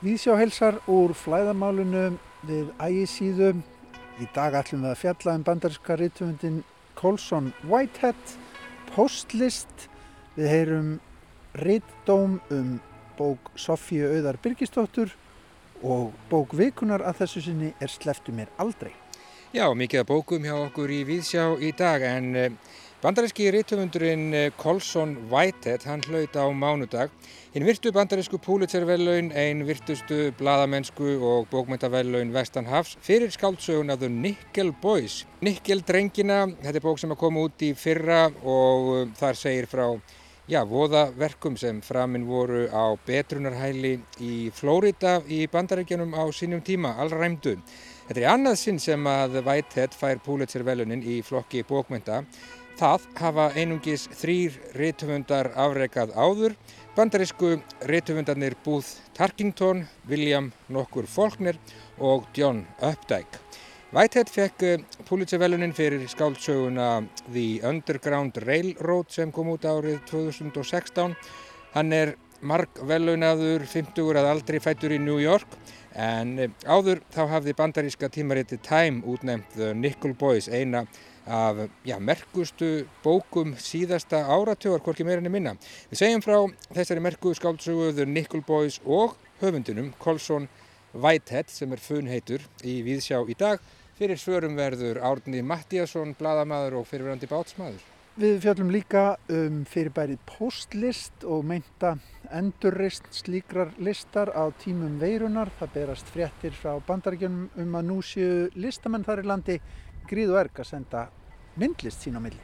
Vísjáhelsar úr flæðamálunu við ægisíðu. Í dag ætlum við að fjalla um bandaríska rítumundin Colson Whitehead, postlist. Við heyrum rítdóm um bók Sofíu Auðar Birgistóttur og bók vikunar að þessu sinni er Sleftu mér aldrei. Já, mikið að bókum hjá okkur í Vísjá í dag en eh, Bandaríski rítumundurinn eh, Colson Whitehead, hann hlaut á mánudag. Hinn virtu bandarísku Pulitzer-vellaun, einn virtustu bladamennsku og bókmyndavellaun Vestanhafs fyrir skáldsöguna The Nickel Boys. Nickel drengina, þetta er bók sem að koma út í fyrra og eh, þar segir frá já, voðaverkum sem framinn voru á betrunarhæli í Flórida í bandaríkjanum á sínum tíma, allræmdu. Þetta er annað sinn sem að Whitehead fær Pulitzer-vellunin í flokki bókmynda Það hafa einungis þrýr rítumundar afreikað áður, bandarísku rítumundarnir Booth Tarkington, William nokkur Faulkner og John Updike. Whitehead fekk eh, Pulitzer-velunin fyrir skáldsöguna The Underground Railroad sem kom út árið 2016. Hann er margvelunaður 50 að aldrei fættur í New York en eh, áður þá hafði bandaríska tímariti Time útnefnt The Nickel Boys eina af já, merkustu bókum síðasta áratögar, hvorki meirinni minna. Við segjum frá þessari merku skáldsöguður Nickel Boys og höfundunum Colson Whitehead sem er funheitur í Víðsjá í dag. Fyrir svörum verður Árni Mattíasson, bladamæður og fyrirverandi bátsmæður. Við fjöldum líka um fyrirbærið postlist og meinta endurrist slíkrar listar á tímum veirunar. Það berast fréttir frá bandaríkjunum um að nú séu listamenn þar í landi gríð og erg að senda myndlist sín á milli.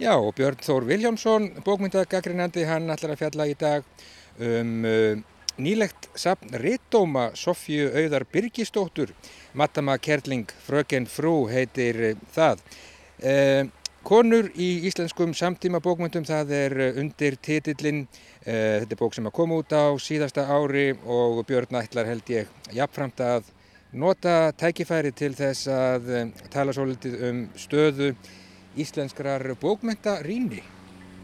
Já og Björn Þór Viljámsson, bókmyndagaggrinandi, hann ætlar að fjalla í dag um uh, nýlegt sapn Rittdóma Sofju Auðar Birgistóttur, Matama Kerling, Fröken Frú heitir uh, það. Uh, konur í íslenskum samtíma bókmyndum, það er uh, undir titillin, uh, þetta er bók sem að koma út á síðasta ári og Björn ætlar held ég jafnframt að nota tækifæri til þess að um, tala svo litið um stöðu íslenskrar bókmenta rýni.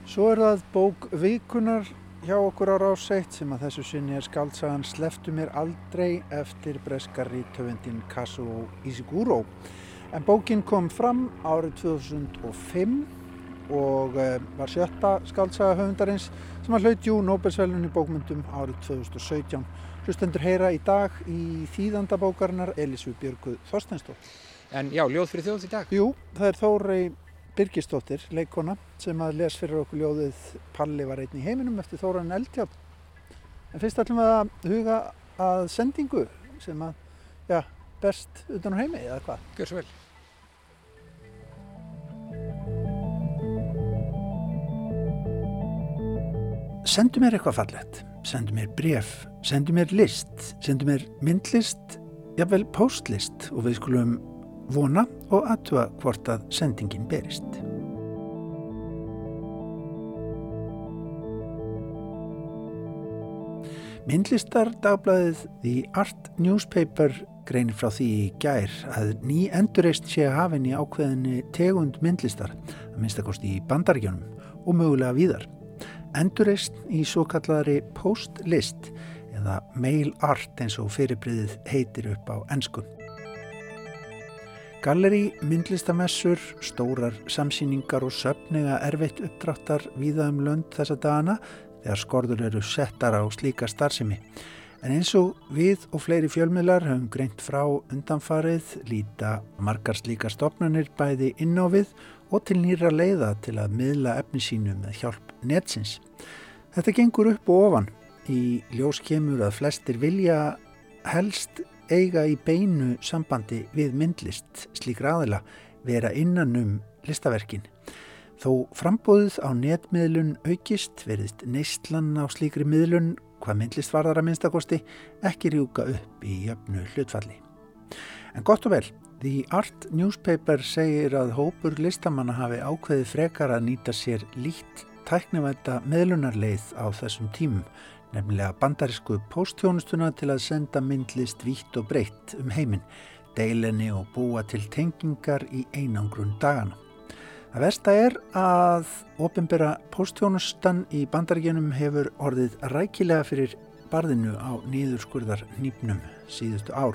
Svo er það bók vikunar hjá okkur á ráseitt sem að þessu sinni er skaldsagan Sleftu mér aldrei eftir breskar rítöfundin Kazuo Ishiguro. En bókin kom fram árið 2005 og eh, var sjötta skaldsaga höfundarins sem að hlaut jú Nobelsvælunni bókmyndum árið 2017. Hlustendur heyra í dag í þýðandabókarinnar Elisvi Björguð Þorsteinstótt. En já, ljóð fyrir þjóð í dag. Jú, það er Þórei Birgistóttir, leikona, sem að les fyrir okkur ljóðið Palli var einn í heiminum eftir Þóran Eldjátt. En fyrst ætlum við að huga að sendingu sem að, já, best utan á heimi, eða hvað? Gjör svo vel. Sendu mér eitthvað fallett sendu mér bref, sendu mér list, sendu mér myndlist, jafnvel postlist og við skulum vona og aðtua hvort að sendingin berist. Myndlistar dagblæðið The Art Newspaper greinir frá því í gær að ný endurreist sé að hafinn í ákveðinni tegund myndlistar, að minnstakosti í bandaríkjónum og mögulega víðar endurreist í svo kallari postlist eða mail art eins og fyrirbriðið heitir upp á ennsku. Galleri, myndlistamessur, stórar samsýningar og söpniga erfitt uppdráttar viða um lönd þessa dagana þegar skorður eru settar á slíka starfsemi. En eins og við og fleiri fjölmiðlar höfum greint frá undanfarið líta margar slíka stopnarnir bæði inn á við og til nýra leiða til að miðla efni sínu með hjálp netsins. Þetta gengur upp og ofan. Í ljós kemur að flestir vilja helst eiga í beinu sambandi við myndlist slík ræðila vera innan um listaverkin. Þó frambóðuð á netmiðlun aukist verðist neistlan á slíkri miðlun hvað myndlist varðar að minnstakosti ekki rjúka upp í jöfnu hlutfalli. En gott og vel, The Art Newspaper segir að hópur listamanna hafi ákveði frekar að nýta sér lít tæknivæta meðlunarleið á þessum tímum, nefnilega bandarísku póstjónustuna til að senda myndlist vítt og breytt um heiminn, deilenni og búa til tengingar í einangrun dagana. Það versta er að ofinbera póstjónustan í bandaríkjunum hefur orðið rækilega fyrir barðinu á nýðurskurðar nýpnum síðustu ár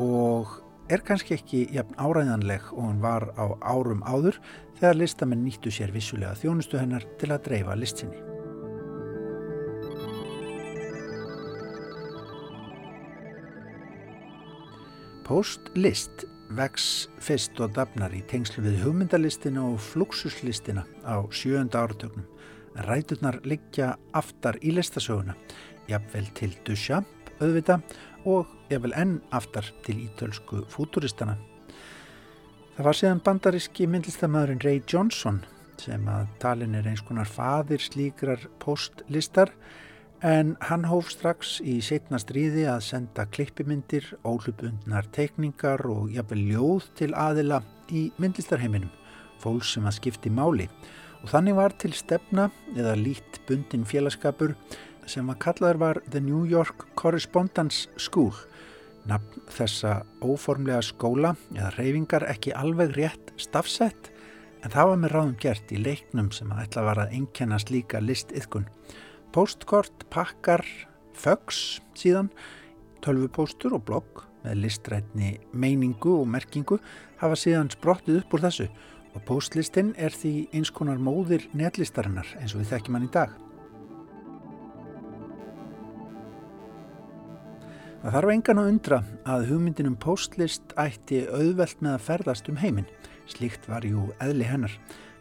og er kannski ekki jafn áræðanleg og hann var á árum áður þegar listamenn nýttu sér vissulega þjónustu hennar til að dreifa listinni. Postlist vex fyrst og dafnar í tengslu við hugmyndalistina og fluxuslistina á sjönda áratögnum. Ræturnar liggja aftar í listasöguna, jafnvel til Duchamp auðvita og jafnvel enn aftar til ítölsku fúturistana. Það var síðan bandaríski myndlistamæðurinn Ray Johnson sem að talin er eins konar fadir slíkrar postlistar En hann hóf strax í setna stríði að senda klippimyndir, ólubundnar teikningar og jafnvel ljóð til aðila í myndlistarheiminum, fólk sem að skipti máli. Og þannig var til stefna eða lít bundin félagskapur sem að kallaður var The New York Correspondence School. Nafn þessa óformlega skóla eða reyfingar ekki alveg rétt stafsett en það var með ráðum gert í leiknum sem að ætla var að einkennast líka listiðkun postkort, pakkar, fögs síðan, tölvupóstur og blogg með listrætni meiningu og merkingu hafa síðan sprottið upp úr þessu og postlistinn er því eins konar móðir netlistarinnar eins og við þekkjum hann í dag. Það þarf engan að undra að hugmyndinum postlist ætti auðvelt með að ferðast um heiminn. Slíkt var jú eðli hennar.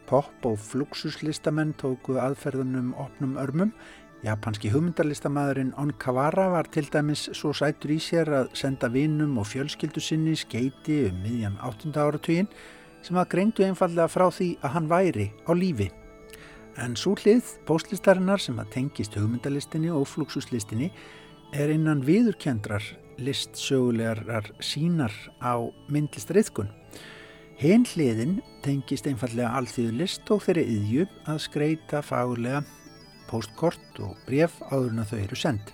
Pop og fluxuslistamenn tóku aðferðunum opnum örmum. Japanski hugmyndarlistamæðurinn Onkawara var til dæmis svo sætur í sér að senda vinnum og fjölskyldu sinni skeiti um miðjan 8. áratugin sem að greindu einfallega frá því að hann væri á lífi. En svo hlið postlistarinnar sem að tengist hugmyndarlistinni og fluxuslistinni er innan viðurkendrar listsögulegar sínar á myndlistriðkun. Hinn hliðin tengist einfallega allþýðu list og þeirri yðju að skreita fagurlega postkort og bref áður en að þau eru send.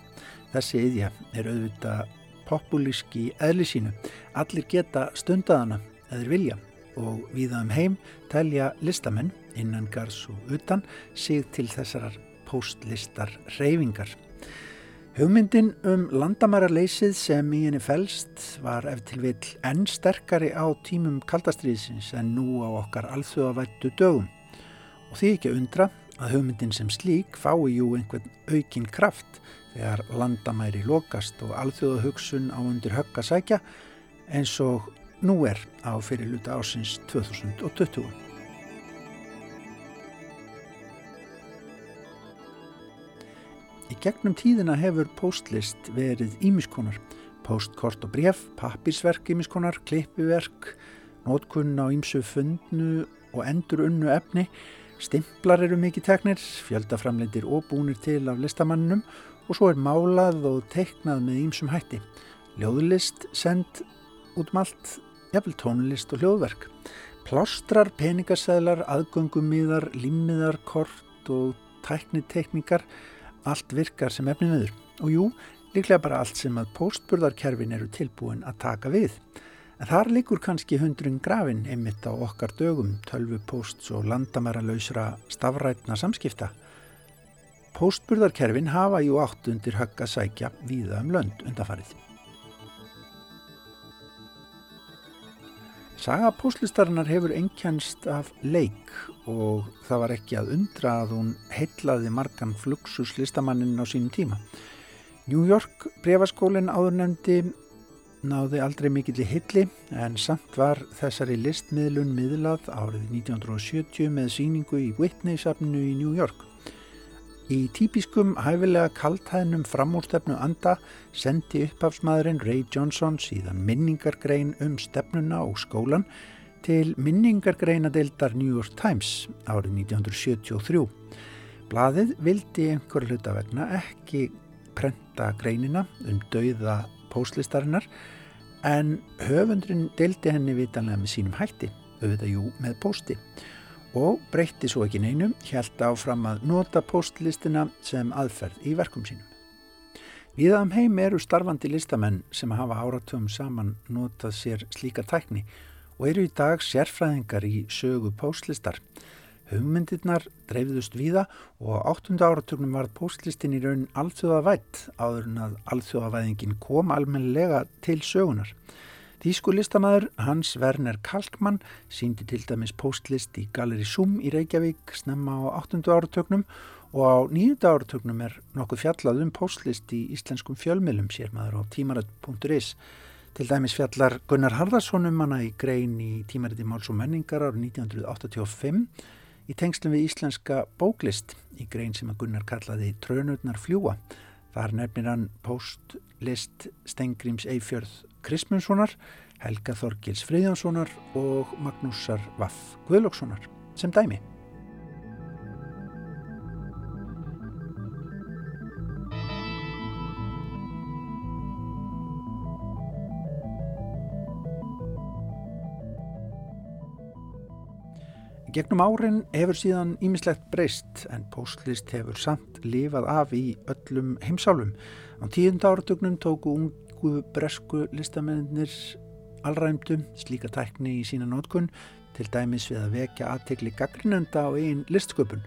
Þessi yðja er auðvitað populíski eðli sínu. Allir geta stundaðana eða vilja og viða um heim telja listamenn innan gars og utan sig til þessarar postlistar reyfingar. Hugmyndin um landamærarleysið sem í henni fælst var eftir vil enn sterkari á tímum kaldastriðsins en nú á okkar alþjóðavættu dögum. Og því ekki undra að hugmyndin sem slík fái jú einhvern aukin kraft þegar landamæri lokast og alþjóðahugsun á undir höggasækja eins og nú er á fyrirluta ásins 2020. Í gegnum tíðina hefur postlist verið ímiskonar, postkort og bref, pappirsverk ímiskonar, klippiverk, nótkunn á ímsu fundnu og endur unnu efni, stimplar eru mikið teknir, fjöldaframlendir og búnir til af listamannum og svo er málað og teiknað með ímsum hætti. Ljóðlist send út um allt, jafnvel tónlist og hljóðverk. Plástrar, peningarsæðlar, aðgöngumíðar, limmiðar, kort og tækniteknikar allt virkar sem efni viður og jú, líklega bara allt sem að postburðarkerfin eru tilbúin að taka við. En þar likur kannski hundrun grafin einmitt á okkar dögum, tölvu posts og landamæra lausra stafrætna samskipta. Postburðarkerfin hafa jú átt undir högg að sækja víða um lönd undafarið. Saga postlistarinnar hefur einkjænst af leik og það var ekki að undra að hún heitlaði margan fluxus listamannin á sínum tíma. New York brefaskólinn áðurnemdi náði aldrei mikill í hilli en samt var þessari listmiðlun miðlað árið 1970 með síningu í Whitney-safninu í New York. Í típiskum hæfilega kaltæðnum framúrstefnu anda sendi uppafsmaðurinn Ray Johnson síðan minningargrein um stefnuna og skólan til minningargreinadeildar New York Times árið 1973. Blaðið vildi einhver hluta vegna ekki prenta greinina um dauða póslistarinnar en höfundrin deildi henni vitanlega með sínum hætti, auðvitað jú með pósti og breytti svo ekki neinum, hjælta áfram að nota postlistina sem aðferð í verkum sínum. Viðaðum heim eru starfandi listamenn sem hafa áratöfum saman notað sér slíka tækni og eru í dag sérfræðingar í sögu postlistar. Hugmyndirnar dreifðust víða og á 8. áratugnum var postlistin í raun alþjóðavætt áður en að alþjóðavæðingin kom almennilega til sögunar. Þýsku listamæður Hans Werner Kalkmann síndi til dæmis postlist í Galeri Sum í Reykjavík snemma á 8. áratugnum og á 9. áratugnum er nokkuð fjallað um postlist í íslenskum fjölmilum sér maður á tímarat.is. Til dæmis fjallar Gunnar Harðarsson um hana í grein í tímariti Máls og menningar árið 1985 í tengslum við íslenska bóklist í grein sem að Gunnar kallaði Trönurnar fljúa. Þar nefnir hann postlist Stengrims Eifjörð Krismundssonar, Helga Þorgils Fríðjanssonar og Magnúsar Vaff Guðlókssonar sem dæmi. Gegnum árin hefur síðan ímislegt breyst en postlist hefur samt lifað af í öllum heimsálum. Á tíunda áratugnum tóku ungu bresku listamennir allræmdu slíka tækni í sína nótkunn til dæmis við að vekja aðtekli gaggrinenda á einn listsköpun.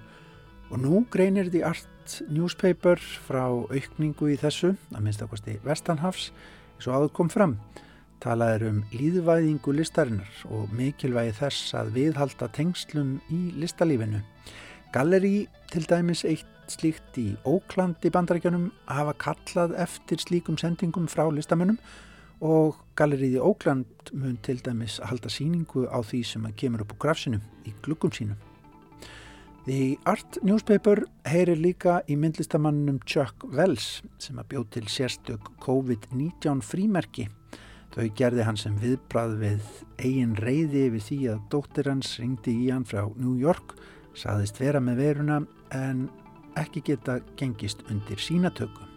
Og nú greinir því Art Newspaper frá aukningu í þessu, að minnst ákvæmsti Vestanhafs, eins og áður kom fram. Talað er um líðvæðingu listarinnar og mikilvægi þess að viðhalda tengslum í listalífinu. Galleri til dæmis eitt slíkt í Ókland í bandarækjunum hafa kallað eftir slíkum sendingum frá listamönnum og gallerið í Ókland mun til dæmis halda síningu á því sem að kemur upp á grafsinu í gluggum sínum. The Art Newspaper heyrir líka í myndlistamannum Chuck Wells sem að bjóð til sérstök COVID-19 frímerki Þau gerði hann sem viðbrað við eigin reyði yfir því að dóttir hans ringdi í hann frá New York, saðist vera með veruna en ekki geta gengist undir sínatöku.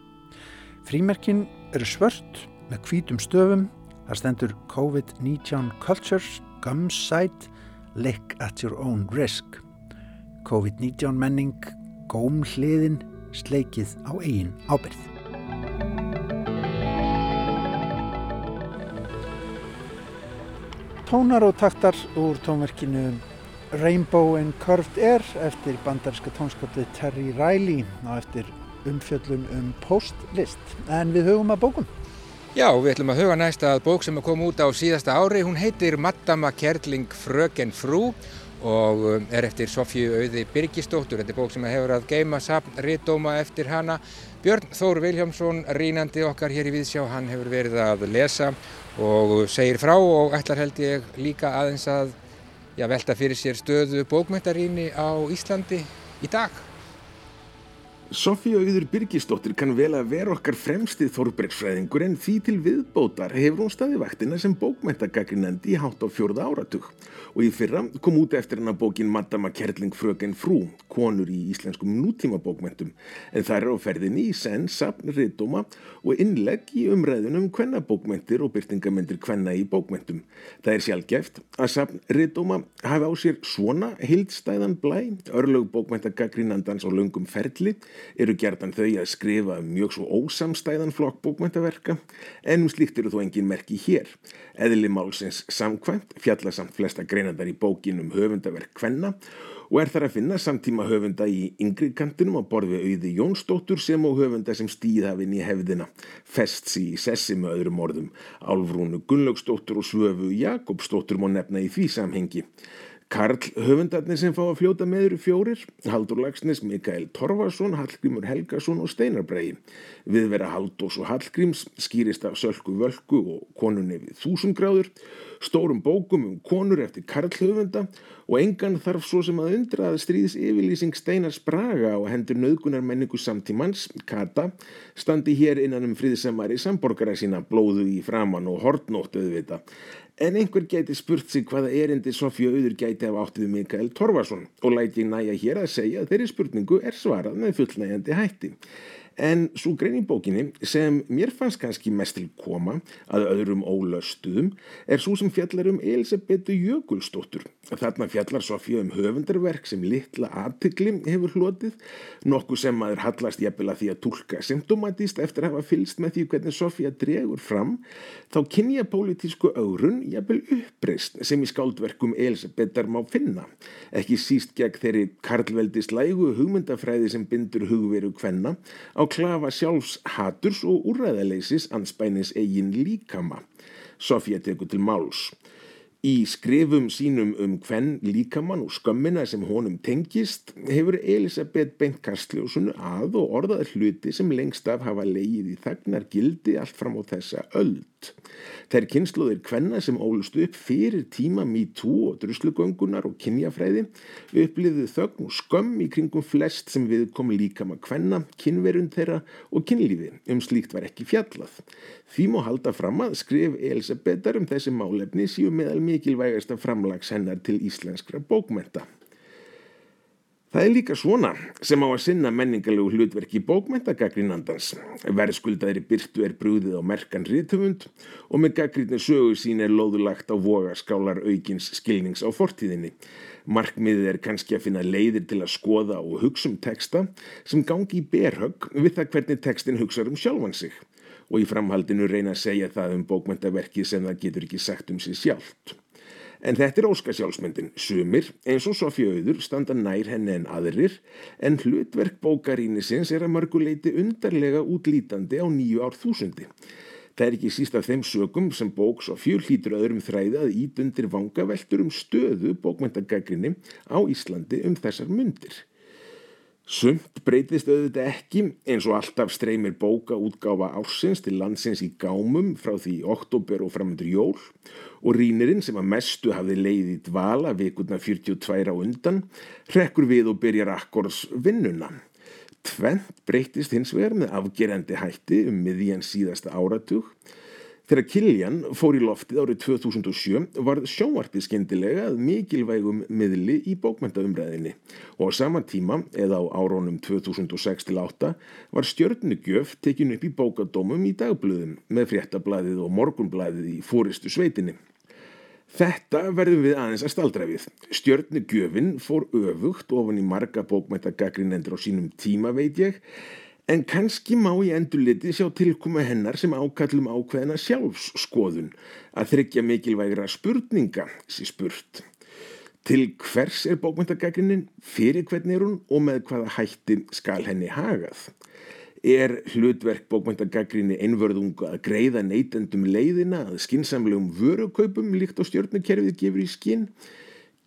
Frímerkin eru svört með hvítum stöfum, þar stendur COVID-19 Cultures, Gums Site, Lick at your own risk. COVID-19 menning, góm hliðin, sleikið á eigin ábyrð. tónar og taktar úr tónverkinu Rainbow and Curved Air eftir bandarska tónskapið Terry Riley og eftir umfjöllum um postlist. En við hugum að bókum. Já, við ætlum að huga næsta að bók sem komið út á síðasta ári. Hún heitir Madama Kerling Fröken Frú og um, er eftir Sofíu Auði Birgistóttur. Þetta er bók sem hefur að geima sapn rittdóma eftir hana. Björn Þór Viljámsson, rínandi okkar hér í Víðsjá, hann hefur verið að lesa og segir frá og ætlar held ég líka aðeins að velta fyrir sér stöðu bókmyndaríni á Íslandi í dag. Sofía Auður Birgisdóttir kann vel að vera okkar fremstið þorbergsfræðingur en því til viðbótar hefur hún staði vaktina sem bókmæntagagrinandi í hátt á fjörða áratug. Og í fyrra kom út eftir hennar bókin Madama Kerling fröken frú, konur í íslenskum nútíma bókmæntum en það er á ferðinni í senn, sapn, riðdóma og innlegg í umræðunum hvenna bókmæntir og byrtingamendir hvenna í bókmæntum. Það er sjálfgeft að sapn, riðdóma hafi á sér svona hildstæðan blæ, örlög bókmæntagagrinandans og löngum ferli eru gerðan þau að skrifa um mjög svo ósamstæðan flokk bókmæntaverka en um slíkt eru þó engin merki hér. Eðli málsins samkvæmt fjalla samt flesta greinandar í bókin um höfundaverk kvenna og er þar að finna samtíma höfunda í yngri kantinum á borði auði Jónsdóttur sem og höfunda sem stýðhafinn í hefðina, fests í sessi með öðrum orðum, Álfrúnu Gunnlaugsdóttur og Svöfu Jakobsdóttur má nefna í því samhengi. Karl höfundarnir sem fá að fljóta með eru fjórir, Haldur Lagsnes, Mikael Torfarsson, Hallgrímur Helgason og Steinar Bregi. Viðvera Haldós og Hallgríms skýrist af Sölku Völku og konunni við þúsundgráður, stórum bókum um konur eftir Karl höfunda og engan þarf svo sem að undra að stríðis yfirlýsing Steinar Spraga og hendur nöðgunar menningu samtímans, Kata, standi hér innan um friðsamari samborgara sína blóðu í framann og hortnótt auðvita. En einhver gæti spurt sig hvaða erindi Sofja Auður gæti af áttið Mikael Torvarsson og læti næja hér að segja að þeirri spurningu er svarað með fullnægjandi hætti. En svo grein í bókinni sem mér fannst kannski mest til koma að öðrum ólöstuðum er svo sem fjallar um Elisabetu Jökulstóttur. Þarna fjallar Sofía um höfundarverk sem litla aðtikli hefur hlotið, nokkuð sem maður hallast jafnvel að því að tólka symptomatist eftir að hafa fylst með því hvernig Sofía dregur fram, þá kynja pólitísku aurun jafnvel uppreist sem í skáldverkum Elisabetar má finna. Ekki síst gegn þeirri karlveldis lægu hugmyndafræði sem bindur hugveru kvenna á klafa sjálfs haturs og úræðaleysis anspænis eigin líkama. Sofía tekur til máls. Í skrifum sínum um hvenn líkamann og skömmina sem honum tengist hefur Elisabeth beint kastljósunu að og orðað hluti sem lengst af hafa leið í þagnar gildi allt fram á þessa öld. Þær kynsluðir hvenna sem ólust upp fyrir tíma MeToo og druslugöngunar og kynjafræði uppliðu þögn og skömm í kringum flest sem við kom líkama hvenna, kynverund þeirra og kynlífi um slíkt var ekki fjallað. Því má halda fram að skrif Elisabethar um þessi málefni síu meðal mikilvægasta framlags hennar til íslenskra bókmenta. Það er líka svona sem á að sinna menningarlegu hlutverki bókmentagagrínandans. Verðskuldaðri byrtu er brúðið á merkan rítumund og með gaggrínu sögu sín er loðulagt á vogaskálar aukins skilnings á fortíðinni. Markmiðið er kannski að finna leiðir til að skoða og hugsa um texta sem gangi í berhögg við það hvernig textin hugsaður um sjálfan sig og í framhaldinu reyna að segja það um bókmentaverki sem það getur ekki sagt um sig sjálft. En þetta er óskasjálfsmyndin. Sumir, eins og Sofí Auður, standa nær henni en aðrir, en hlutverk bókarínisins er að mörguleiti undarlega útlítandi á nýju ár þúsundi. Það er ekki síst af þeim sögum sem bók Sofíu hlýtur öðrum þræði að ítundir vangaveltur um stöðu bókmyndagagrinni á Íslandi um þessar myndir. Sumt breytist auðvitað ekki eins og alltaf streymir bóka útgáfa ársins til landsins í gámum frá því oktober og framöndur jól og rínirinn sem að mestu hafði leið í dvala vikurna 42 á undan rekkur við og byrjar akkors vinnuna. Tvent breytist hins vegar með afgerandi hætti um miðjan síðasta áratug Þegar Kiljan fór í loftið árið 2007 var sjónvarpið skindilega að mikilvægum miðli í bókmentaumræðinni og á sama tíma, eða á árónum 2006-08, var stjörnugjöf tekin upp í bókadómum í dagblöðum með fréttablaðið og morgunblaðið í fóristu sveitinni. Þetta verðum við aðeins að staldra við. Stjörnugjöfin fór öfugt ofan í marga bókmæntagagrinendur á sínum tíma veit ég, En kannski má í endurliti sjá tilkoma hennar sem ákallum ákveðina sjálfsskoðun að þryggja mikilvægra spurninga sér spurt. Til hvers er bókmyndagagrinnin, fyrir hvern er hún og með hvaða hætti skal henni hagað? Er hlutverk bókmyndagagrinni einvörðunga að greiða neytendum leiðina að skinsamlegum vörukaupum líkt á stjórnukerfið gefur í skinn?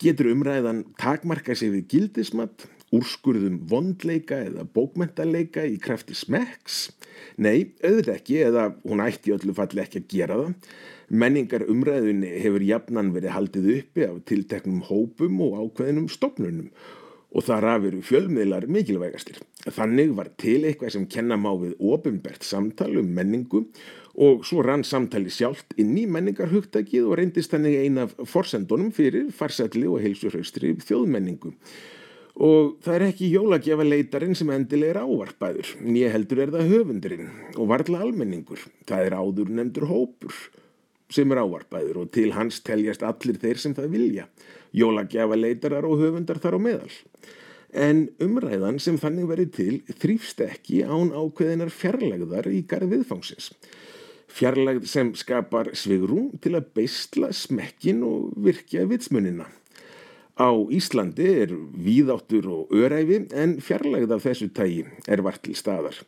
Getur umræðan takmarka sig við gildismat, úrskurðum vondleika eða bókmentaleika í krafti smeks? Nei, auðvitað ekki eða hún ætti öllu falli ekki að gera það. Menningar umræðunni hefur jafnan verið haldið uppi af tilteknum hópum og ákveðinum stopnunum og þar af eru fjölmiðlar mikilvægastir. Þannig var til eitthvað sem kenna má við ofinbært samtal um menningu og svo rann samtali sjálft inn í menningarhugtækið og reyndist þannig ein af forsendunum fyrir farsætli og heilsurhaustri þjóðmenningu. Og það er ekki jólagjafa leitarinn sem endileg er ávarpaður, nýja heldur er það höfundurinn og varðla almenningur. Það er áður nefndur hópur sem er ávarpaður og til hans teljast allir þeir sem það vilja. Jólagjafa leitarar og höfundar þar á meðal. En umræðan sem þannig verið til þrýfst ekki án ákveðinar fjarlægðar í garð viðfangsins. Fjarlægð sem skapar svigrum til að beistla smekkin og virkja vitsmunina. Á Íslandi er víðáttur og öræfi en fjarlægð af þessu tægi er vart til staðar.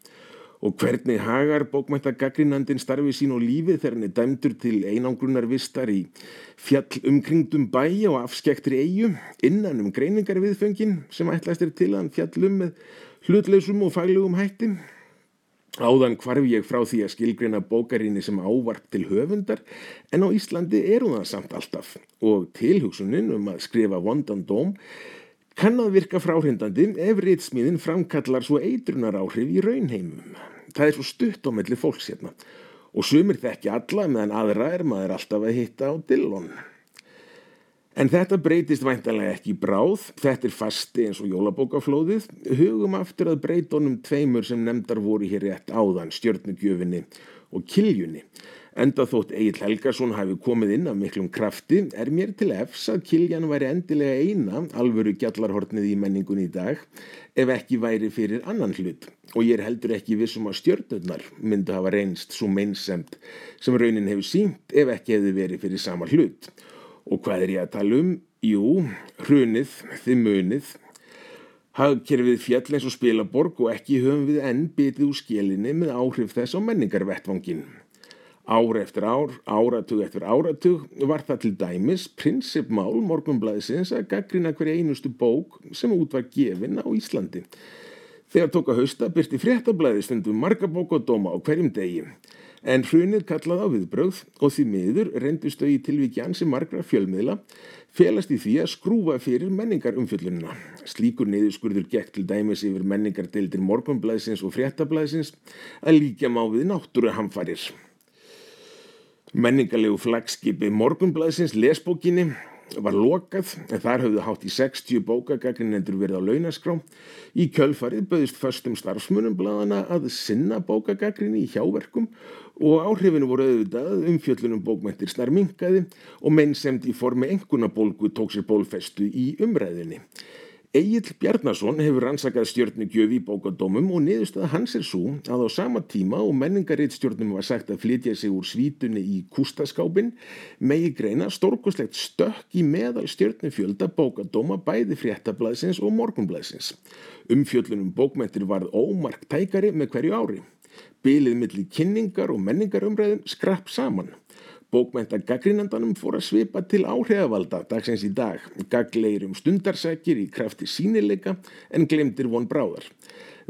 Og hvernig hagar bókmæntagaggrinandin starfi sín og lífi þegar hann er dæmdur til einangrunar vistar í fjall umkringdum bæ og afskektri eigu innan um greiningar viðföngin sem ætlast er til að hann fjallum með hlutleysum og faglugum hætti? Áðan hvarf ég frá því að skilgreina bókarinni sem ávarp til höfundar en á Íslandi er hún það samt alltaf og tilhugsunin um að skrifa vondan dóm kann að virka fráhrindandi ef ritsmíðin framkallar svo eitrunar áhrif í raunheimum. Það er svo stutt á melli fólks hérna og sumir þekki alla meðan aðra er maður alltaf að hitta á dillon. En þetta breytist væntalega ekki bráð, þetta er fasti eins og jólabókaflóðið, hugum aftur að breytónum tveimur sem nefndar voru hér rétt áðan, stjörnugjöfinni og kiljunni. Enda þótt Egil Helgarsson hafi komið inn af miklum krafti er mér til efs að Kiljan væri endilega eina alvöru gjallarhortnið í menningunni í dag ef ekki væri fyrir annan hlut og ég er heldur ekki vissum að stjörnurnar myndu hafa reynst svo meinsemt sem raunin hefur sínt ef ekki hefði verið fyrir sama hlut. Og hvað er ég að tala um? Jú, hrunið, þið munið. Hagkerfið fjall eins og spilaborg og ekki höfum við enn bitið úr skjelinni með áhrif þess á menningarvettvangin. Ár eftir ár, áratug eftir áratug var það til dæmis prinsipmál morgunblæðisins að gaggrina hverja einustu bók sem út var gefin á Íslandi. Þegar tók að hausta byrti fréttablaði stundum marga bók og dóma á hverjum degi. En hrunið kallaði á viðbröð og því miður reyndust þau í tilvíkjan sem margra fjölmiðla felast í því að skrúfa fyrir menningar umfjöllununa. Slíkur neyðuskurður gekk til dæmis yfir menningardeildir morgunblæðisins og fréttablaðisins að líka má við náttúru hamfarir. Menningarlegu flagskipi Morgunblæsins lesbókinni var lokað en þar höfðu hátt í 60 bókagagrinendur verið á launaskrá. Í kjölfarið böðist förstum starfsmunum bladana að sinna bókagagrinni í hjáverkum og áhrifinu voru auðvitað umfjöllunum bókmæntir snarminkaði og mennsemt í formi engunabólgu tók sér bólfestu í umræðinni. Egil Bjarnason hefur rannsakað stjórnugjöf í bókadómum og niðurstað hans er svo að á sama tíma og menningaritt stjórnum var sagt að flytja sig úr svítunni í kústaskápin megi greina stórkoslegt stökk í meðal stjórnufjölda bókadóma bæði fréttablaðsins og morgunblaðsins. Umfjöllunum bókmentir varð ómark tækari með hverju ári. Bilið millir kynningar og menningarumræðum skrapp saman. Bókmenta gaggrínandanum fór að svipa til áhrifavalda dagsins í dag, gagleir um stundarsækir í krafti sínileika en glemdir von bráðar.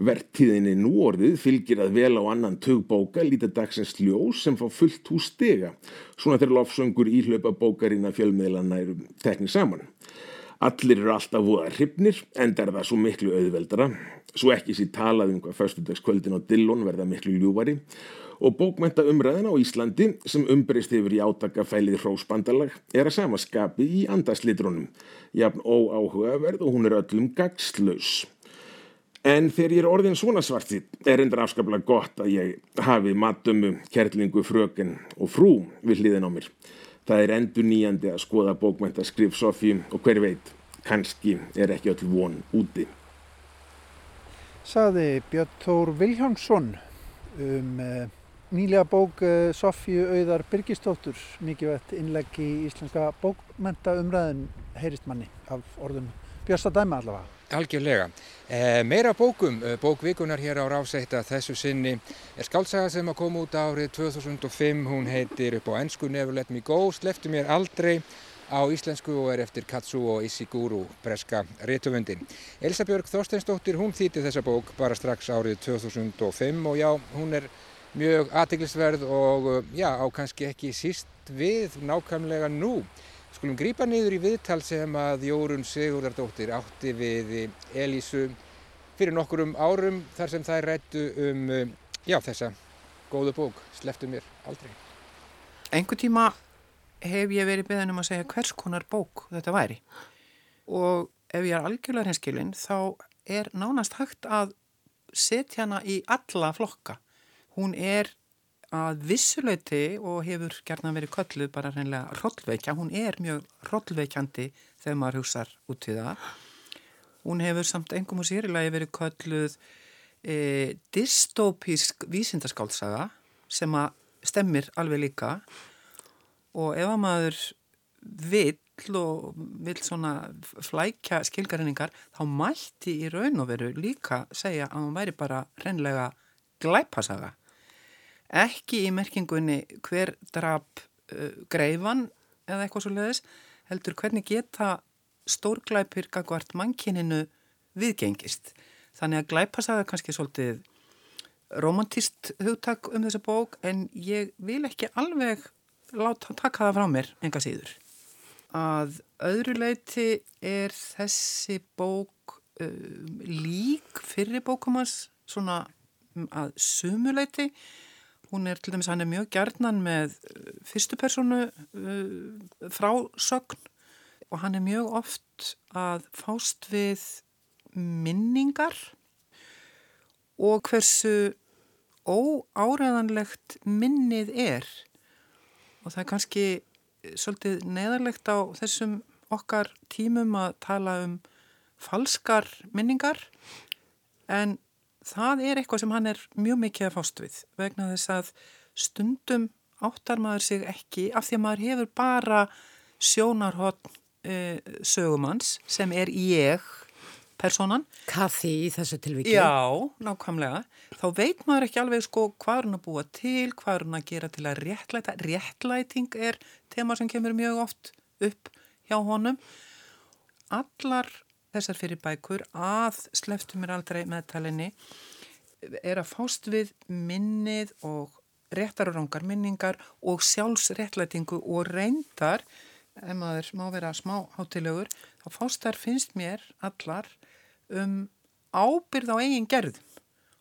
Vertíðinni nú orðið fylgir að vel á annan tögbóka lítið dagsins ljós sem fá fullt hús stega, svona þegar lofsöngur íhlaupa bókarina fjölmiðlana eru teknið saman. Allir eru alltaf voða hrifnir, enda er það svo miklu auðveldara, svo ekki sér talað um hvað förstundagskvöldin á Dillon verða miklu ljúvari og bókmenta umræðin á Íslandi sem umbreyst yfir í átakafælið hrósbandalag er að samaskapi í andaslitrunum, jafn óáhugaverð og hún er öllum gagslaus. En þegar ég er orðin svona svartið er endur afskaplega gott að ég hafi matummu, kerlingu, fröken og frú við hliðin á mér. Það er endur nýjandi að skoða bókmenta skrif Sofí og hver veit, kannski er ekki öll von úti. Saði Björn Þór Viljánsson um uh, nýlega bók uh, Sofíu Auðar Birgistóttur, mikið vett innlegg í íslenska bókmenta umræðin heyrist manni af orðum Björsta Dæma allavega. Algjörlega. Eh, meira bókum, eh, bókvikunar hér á Ráseitt að þessu sinni er skálsaga sem að koma út árið 2005, hún heitir upp á ennsku Never Let Me Go, sleftu mér aldrei á íslensku og er eftir Katsuo Ishiguro, breska réttöfundin. Elsa Björg Þorsteinsdóttir, hún þýtti þessa bók bara strax árið 2005 og já, hún er mjög aðteglisverð og uh, já, á kannski ekki síst við nákvæmlega nú. Skulum grípa niður í viðtal sem að Jórun Sigurðardóttir átti við Elísu fyrir nokkurum árum þar sem það er rættu um uh, já, þessa góðu bók, Sleftu mér aldrei. Engu tíma hef ég verið beðan um að segja hvers konar bók þetta væri og ef ég er algjörlega hinskilinn þá er nánast hægt að setja hana í alla flokka hún er að vissuleiti og hefur gerna verið kölluð bara reynilega rollveikja, hún er mjög rollveikjandi þegar maður hugsaður út í það. Hún hefur samt engum og sérilega verið kölluð e, dystopísk vísindaskáltsaga sem að stemmir alveg líka. Og ef að maður vill og vill svona flækja skilgarinningar þá mætti í raun og veru líka segja að hún væri bara reynlega glæpasaga ekki í merkingunni hver drap uh, greifan eða eitthvað svo leiðis, heldur hvernig geta stórglæpir gagvart mannkininu viðgengist. Þannig að glæpasaga kannski svolítið romantist hugtak um þessa bók en ég vil ekki alveg láta taka það frá mér enga síður. Að öðru leiti er þessi bók uh, lík fyrir bókumans svona að sumuleiti Hún er til dæmis, hann er mjög gjarnan með uh, fyrstu personu uh, frásögn og hann er mjög oft að fást við minningar og hversu óáræðanlegt minnið er. Og það er kannski svolítið neðarlegt á þessum okkar tímum að tala um falskar minningar en það er eitthvað sem hann er mjög mikið að fást við vegna þess að stundum áttar maður sig ekki af því að maður hefur bara sjónarhótt e, eh, sögumanns sem er ég personan. Kathy í þessu tilviki. Já, nákvæmlega. Þá veit maður ekki alveg sko hvað er hún að búa til, hvað er hún að gera til að réttlæta. Réttlæting er tema sem kemur mjög oft upp hjá honum. Allar þessar fyrir bækur að sleftu mér aldrei meðtalinni er að fást við minnið og réttar og rángar minningar og sjálfsréttlætingu og reyndar ef maður má vera smá hátilegur þá fást þær finnst mér allar um ábyrð á eigin gerðum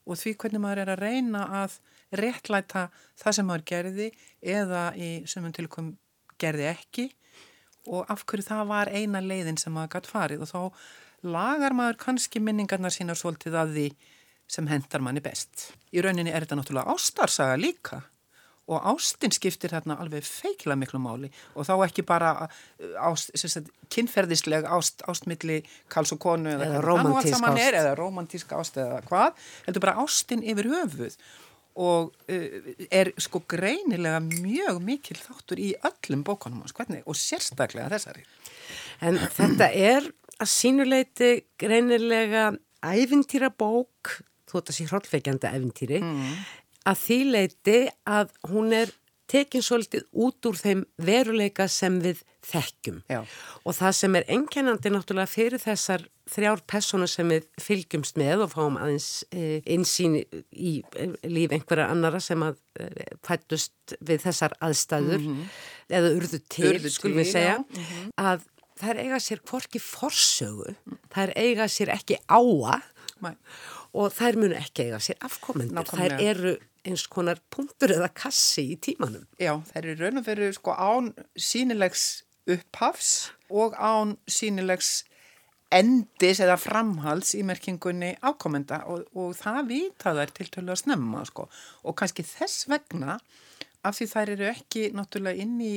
og því hvernig maður er að reyna að réttlæta það sem maður gerði eða í semum tilkom gerði ekki og af hverju það var eina leiðin sem maður gætt farið. Og þá lagar maður kannski minningarnar sínar svolítið að því sem hendar manni best. Í rauninni er þetta náttúrulega ástarsaga líka. Og ástin skiptir þarna alveg feikla miklu máli. Og þá ekki bara uh, ást, sagt, kynferðisleg ást, ástmilli kals og konu eða, eða romantísk ást. eða romantísk ást eða hvað, heldur bara ástin yfir höfuð og uh, er sko greinilega mjög mikil þáttur í öllum bókunum hvernig, og sérstaklega þessari. En þetta er að sínuleiti greinilega æfintýra bók þú ætti að sé hróllveikjandi æfintýri mm. að því leiti að hún er tekin svolítið út úr þeim veruleika sem við þekkjum Já. og það sem er enkenandi náttúrulega fyrir þessar þrjár personur sem við fylgjumst með og fáum aðeins e, insýn í e, líf einhverja annara sem að e, fættust við þessar aðstæður mm -hmm. eða urðu til, urðu skulum við segja mm -hmm. að það er eiga sér hvorki forsögu, það er eiga sér ekki áa Nei. og þær munu ekki eiga sér afkomendur, þær eru eins konar punktur eða kassi í tímanum. Já, þeir eru raun og veru sko án sínilegs upphafs og án sínilegs endis eða framhals í merkingunni ákomenda og, og það vita þær til tölu að snemma sko og kannski þess vegna af því þær eru ekki náttúrulega inn í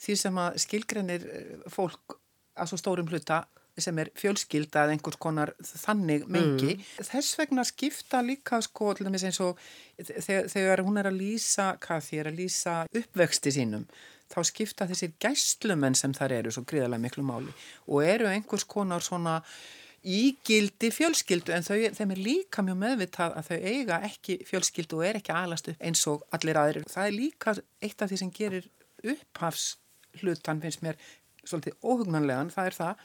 því sem að skilgrenir eh, fólk að svo stórum hluta sem er fjölskyldað einhvers konar þannig mengi. Mm. Þess vegna skipta líka sko til dæmis eins og þegar hún er að lýsa, hvað því er að lýsa uppvexti sínum, þá skipta þessir gæstlumenn sem þar eru svo gríðarlega miklu máli og eru einhvers konar svona ígildi fjölskyldu en þau, þeim er líka mjög meðvitað að þau eiga ekki fjölskyldu og er ekki alast upp eins og allir aðrir. Það er líka eitt af því sem gerir upphafs hlutan finnst mér svolítið óhugnanlegan, það er það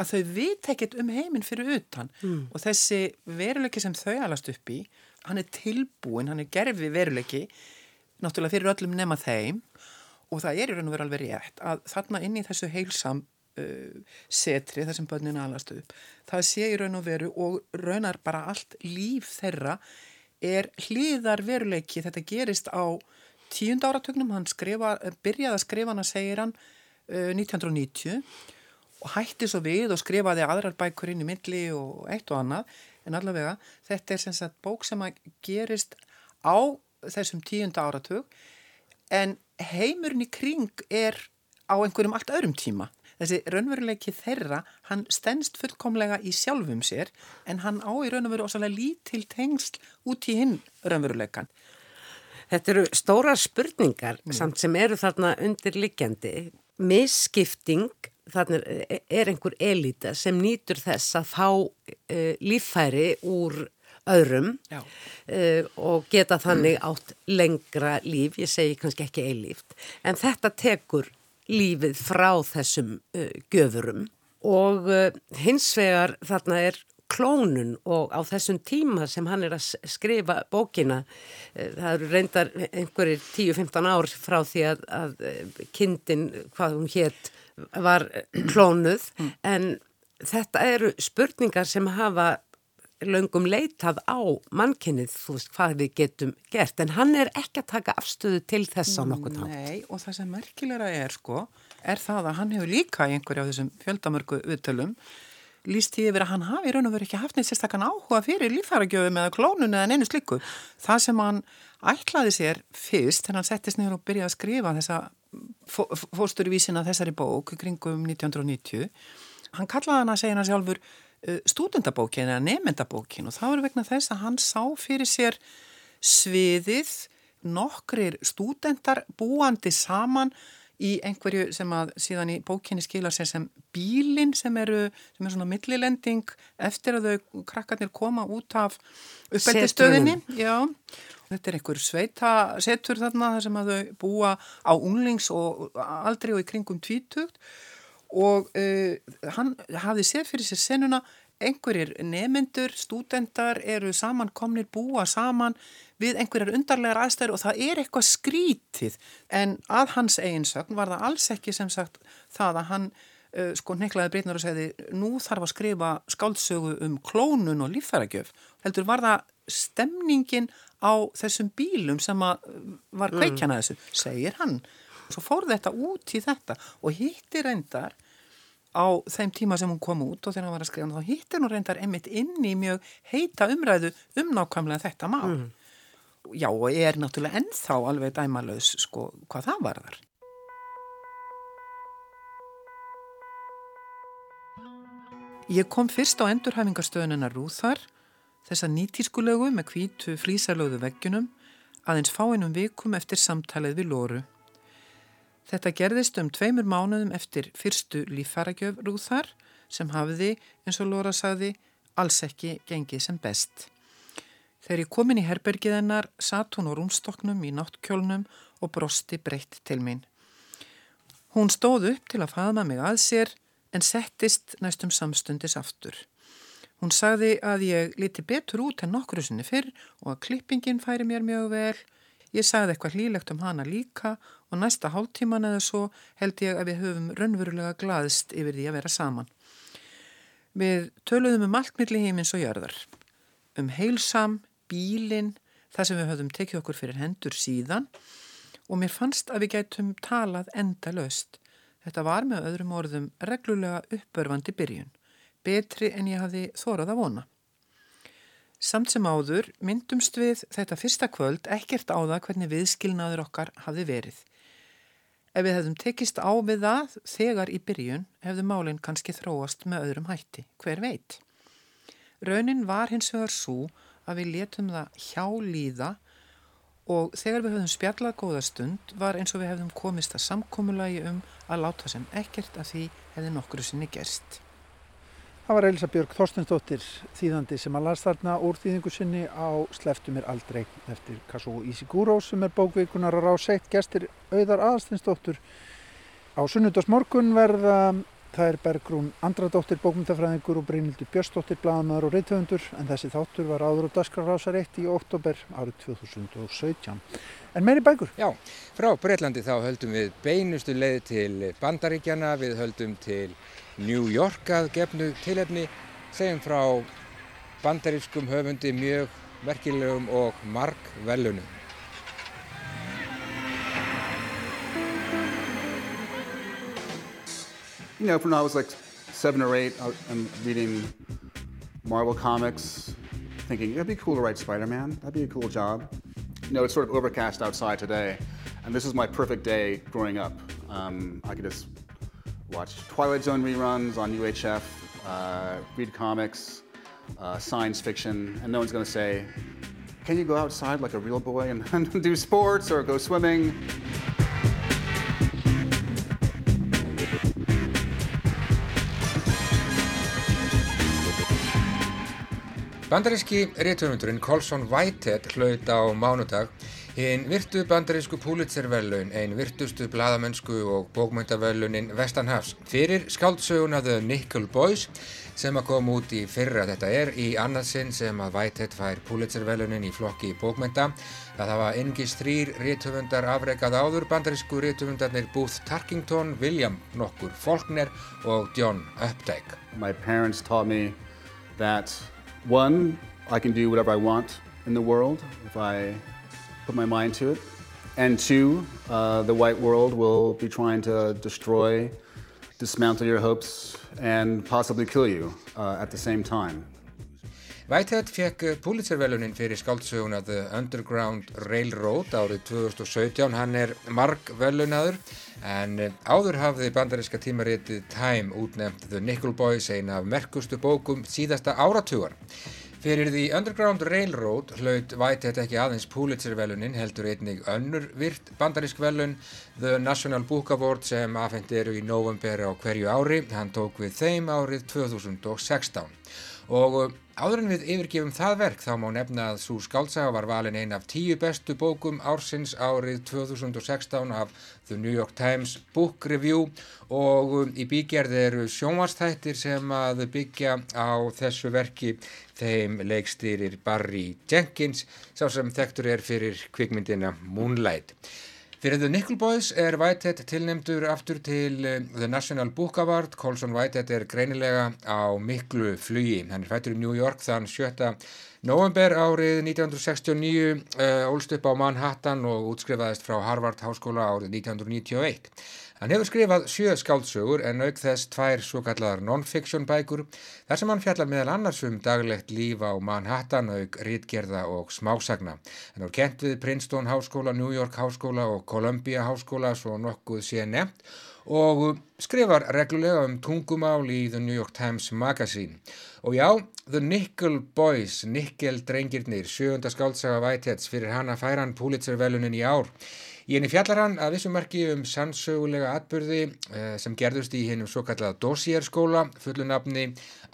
að þau vita ekkert um heiminn fyrir utan. Mm. og þessi veruleiki sem þau alast upp í, hann er tilbúin, hann er gerfi veruleiki, náttúrulega fyrir öllum nema þeim. Og það er í raun og veru alveg rétt að þarna inn í þessu heilsam uh, setri þessum börnin alast upp, það sé í raun og veru og raunar bara allt líf þeirra er hlýðar veruleiki, þetta gerist á tíund áratögnum, hann skrifa, byrjaði að skrifa hann að segir hann 1990 eh, og hætti svo við og skrifaði aðrar bækur inn í myndli og eitt og annað. En allavega þetta er sem sagt bók sem að gerist á þessum tíunda áratug. En heimurinn í kring er á einhverjum allt öðrum tíma. Þessi raunveruleiki þeirra hann stennst fullkomlega í sjálfum sér en hann á í raun og veru ósalega lítil tengsl út í hinn raunveruleikan Þetta eru stóra spurningar mm. samt sem eru þarna undirliggjandi misskipting, þannig er einhver elita sem nýtur þess að fá uh, líffæri úr öðrum uh, og geta þannig átt lengra líf, ég segi kannski ekki eilíft, en þetta tekur lífið frá þessum uh, göfurum og hins vegar þarna er klónun og á þessum tíma sem hann er að skrifa bókina eh, það eru reyndar einhverjir 10-15 ár frá því að, að eh, kindin, hvað hún hétt var klónuð mm. en þetta eru spurningar sem hafa löngum leitað á mannkynnið, þú veist, hvað við getum gert, en hann er ekki að taka afstöðu til þess á nokkuð þá. Nei, og það sem merkilegra er, sko, er það að hann hefur líka einhverju af þessum fjöldamörgu viðtölum líst því yfir að hann hafi raun og verið ekki haft neitt sérstakkan áhuga fyrir lífhæragjöfum eða klónun eða neinu slikku. Það sem hann ætlaði sér fyrst þegar hann settist nefnir og byrjaði að skrifa þessa fórsturvísina þessari bók kringum 1990 hann kallaði hann að segja hann sjálfur uh, stúdendabókin eða nefndabókin og það var vegna þess að hann sá fyrir sér sviðið nokkrir stúdendar búandi saman í einhverju sem að síðan í bókinni skila sér sem bílinn sem eru, sem er svona millilending eftir að þau krakkarnir koma út af uppeldistöðinni þetta er einhver sveita setur þarna þar sem að þau búa á unglings og aldrei og í kringum tvítugt. Og uh, hann hafði séð fyrir sér senuna einhverjir nemyndur, stúdendar eru samankomnir, búa saman við einhverjar undarlegar aðstæður og það er eitthvað skrítið en að hans eiginsögn var það alls ekki sem sagt það að hann uh, sko neklaði breytnar og segði nú þarf að skrifa skáldsögu um klónun og líffæragjöf. Heldur var það stemningin á þessum bílum sem að var kveikjana mm. þessu, segir hann. Og svo fór þetta út í þetta og hitti reyndar á þeim tíma sem hún kom út og þegar hann var að skrifa þá hittir hún reyndar emitt inn í mjög heita umræðu um nákvæmlega þetta mál. Mm. Já og er náttúrulega ennþá alveg dæmalauðs sko hvað það varðar. Ég kom fyrst á endurhæfingarstöðunina Rúþar, þessa nýtískulegu með kvítu flísalöðu veggjunum, aðeins fáinum vikum eftir samtalið við Lóru. Þetta gerðist um tveimur mánuðum eftir fyrstu líffaragjöf rúðar sem hafiði, eins og Lóra sagði, alls ekki gengið sem best. Þegar ég komin í herbergiðennar satt hún á rúnstoknum í náttkjólnum og brosti breytt til mín. Hún stóð upp til að faðma mig að sér en settist næstum samstundis aftur. Hún sagði að ég liti betur út en nokkru sinni fyrr og að klippingin færi mér mjög vel. Ég sagði eitthvað hlýlegt um hana líka og næsta hálftíman eða svo held ég að við höfum raunverulega glaðist yfir því að vera saman. Við töluðum um allt milli heimins og jörðar, um heilsam, bílin, það sem við höfum tekið okkur fyrir hendur síðan og mér fannst að við gætum talað enda löst. Þetta var með öðrum orðum reglulega uppörfandi byrjun, betri en ég hafi þórað að vona. Samt sem áður myndumst við þetta fyrsta kvöld ekkert á það hvernig viðskilnaður okkar hafi verið. Ef við hefðum tekist á við það þegar í byrjun hefðu málinn kannski þróast með öðrum hætti, hver veit. Raunin var hins vegar svo að við letum það hjá líða og þegar við höfðum spjallað góða stund var eins og við hefðum komist að samkómulagi um að láta sem ekkert að því hefði nokkru sinni gerst. Það var Elisa Björg Þorstensdóttir þýðandi sem að las þarna úr þýðingu sinni á Sleftu mér aldrei eftir Kazuo Ishiguro sem er bókvíkunar á ráseitt gestir auðar aðstensdóttur. Á sunnudasmorgun verða það er Bergrún Andradóttir bókmyndafræðingur og Brynildur Björnsdóttir blagamæður og reythöfundur en þessi þáttur var áður og dasgrarásar eitt í oktober árið 2017. En meiri bækur? Já, frá Breitlandi þá höldum við beinustu leið til Bandaríkjana, við höldum til New York að gefnu tilefni segjum frá bandarískum höfundi mjög merkilegum og marg velunum. You know, when I was like seven or eight, I'm reading Marvel comics, thinking it'd be cool to write Spider-Man. That'd be a cool job. You know, it's sort of overcast outside today, and this is my perfect day growing up. Um, I could just watch Twilight Zone reruns on UHF, uh, read comics, uh, science fiction, and no one's going to say, can you go outside like a real boy and, and do sports or go swimming? Bandaríski réttöfundurinn Colson Whitehead hlaut á mánudag Hinn virtu bandarísku Pulitzer-verlaun, ein virtustu bladamennsku og bókmyndaverlaunin Vestanhafs fyrir skáldsöguna The Nickel Boys sem að koma út í fyrra þetta er í annarsinn sem að Whitehead fær Pulitzer-verlaunin í flokki bókmynda. Það hafa engis þrýr réttöfundar afreikað áður bandarísku réttöfundarnir Booth Tarkington, William nokkur Faulkner og John Updike. My parents taught me that One, I can do whatever I want in the world if I put my mind to it. And two, uh, the white world will be trying to destroy, dismantle your hopes, and possibly kill you uh, at the same time. Whitehead fekk Pulitzer-velunin fyrir skáldsöguna The Underground Railroad árið 2017. Hann er marg velunadur en áður hafði bandaríska tímaritið Time útnefnt The Nickel Boys, eina af merkustu bókum síðasta áratugar. Fyrir The Underground Railroad hlaut Whitehead ekki aðeins Pulitzer-velunin heldur einnig önnur virt bandarísk velun The National Book Award sem afhengt eru í november á hverju ári. Hann tók við þeim árið 2016 og Áður en við yfirgefum það verk þá má nefna að svo skáltsaga var valin einn af tíu bestu bókum ársins árið 2016 af The New York Times Book Review og um, í bígerð eru sjónvarstættir sem að byggja á þessu verki þeim leikstýrir Barry Jenkins sá sem þektur er fyrir kvikmyndina Moonlight. Fyrir The Nickel Boys er Whitehead tilnemdur aftur til uh, The National Book Award. Colson Whitehead er greinilega á miklu flugi. Hann er fættur í New York þann 7. november árið 1969, uh, ólst upp á Manhattan og útskrifaðist frá Harvard Háskóla árið 1991. Hann hefur skrifað sjö skáldsögur en auk þess tvær svo kallar non-fiction bækur þar sem hann fjallar meðal annars um daglegt líf á Manhattan auk rítgerða og smásagna. Hann er kent við Princeton Háskóla, New York Háskóla og Columbia Háskóla svo nokkuð sé nefnt og skrifar reglulega um tungumál í The New York Times Magazine. Og já, The Nickel Boys, Nickel drengirnir, sjöunda skáltsaga Whiteheads fyrir hana færan Pulitzer velunin í ár. Í henni fjallar hann að vissumarki um sannsögulega atbyrði eh, sem gerðust í hennum svo kallaða Dossier skóla, fullunafni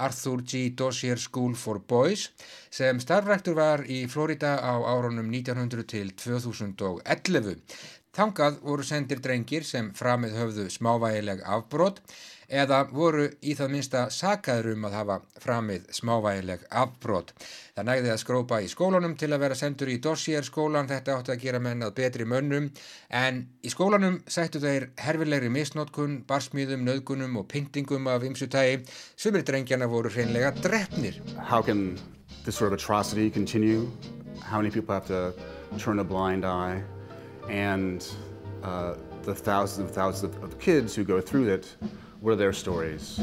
Arthur G. Dossier School for Boys, sem starfræktur var í Florida á árunum 1900 til 2011. Þangað voru sendir drengir sem framið höfðu smávægileg afbrót eða voru í það minsta sakaður um að hafa framið smávægileg afbrót. Það nægði að skrópa í skólanum til að vera sendur í dossier skólan, þetta átti að gera menn að betri mönnum, en í skólanum sættu þeir herfilegri misnótkun, barsmýðum, nöðgunum og pyntingum af ymsutægi, sumir drengjana voru hreinlega drefnir. How can this sort of atrocity continue? How many people have to turn a blind eye? And uh, the thousands and thousands of kids who go through it were their stories.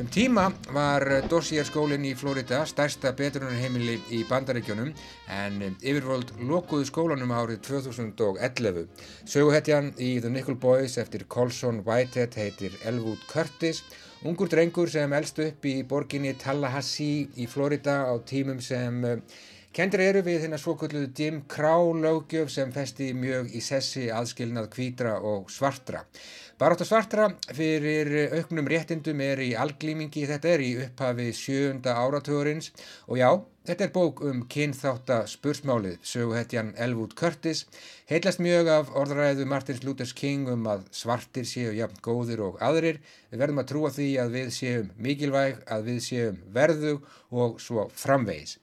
Um tíma var Dossier skólinn í Florida stærsta betrunarheimili í bandaríkjónum en yfirvöld lokuðu skólanum árið 2011. Söguhetjan í The Nickel Boys eftir Colson Whitehead heitir Elwood Curtis, ungur drengur sem elst upp í borginni Tallahassee í Florida á tímum sem Kendir eru við hérna svokulluðu Jim Crow lögjöf sem festi mjög í sessi aðskilnað kvítra og svartra. Barátt og svartra fyrir auknum réttindum er í alglýmingi, þetta er í upphafi sjönda áratugurins og já, þetta er bók um kynþáta spursmálið, söguhetjan Elwood Curtis, heilast mjög af orðræðu Martins Luther King um að svartir séu jafn góðir og aðrir, við verðum að trúa því að við séum mikilvæg, að við séum verðu og svo framvegis.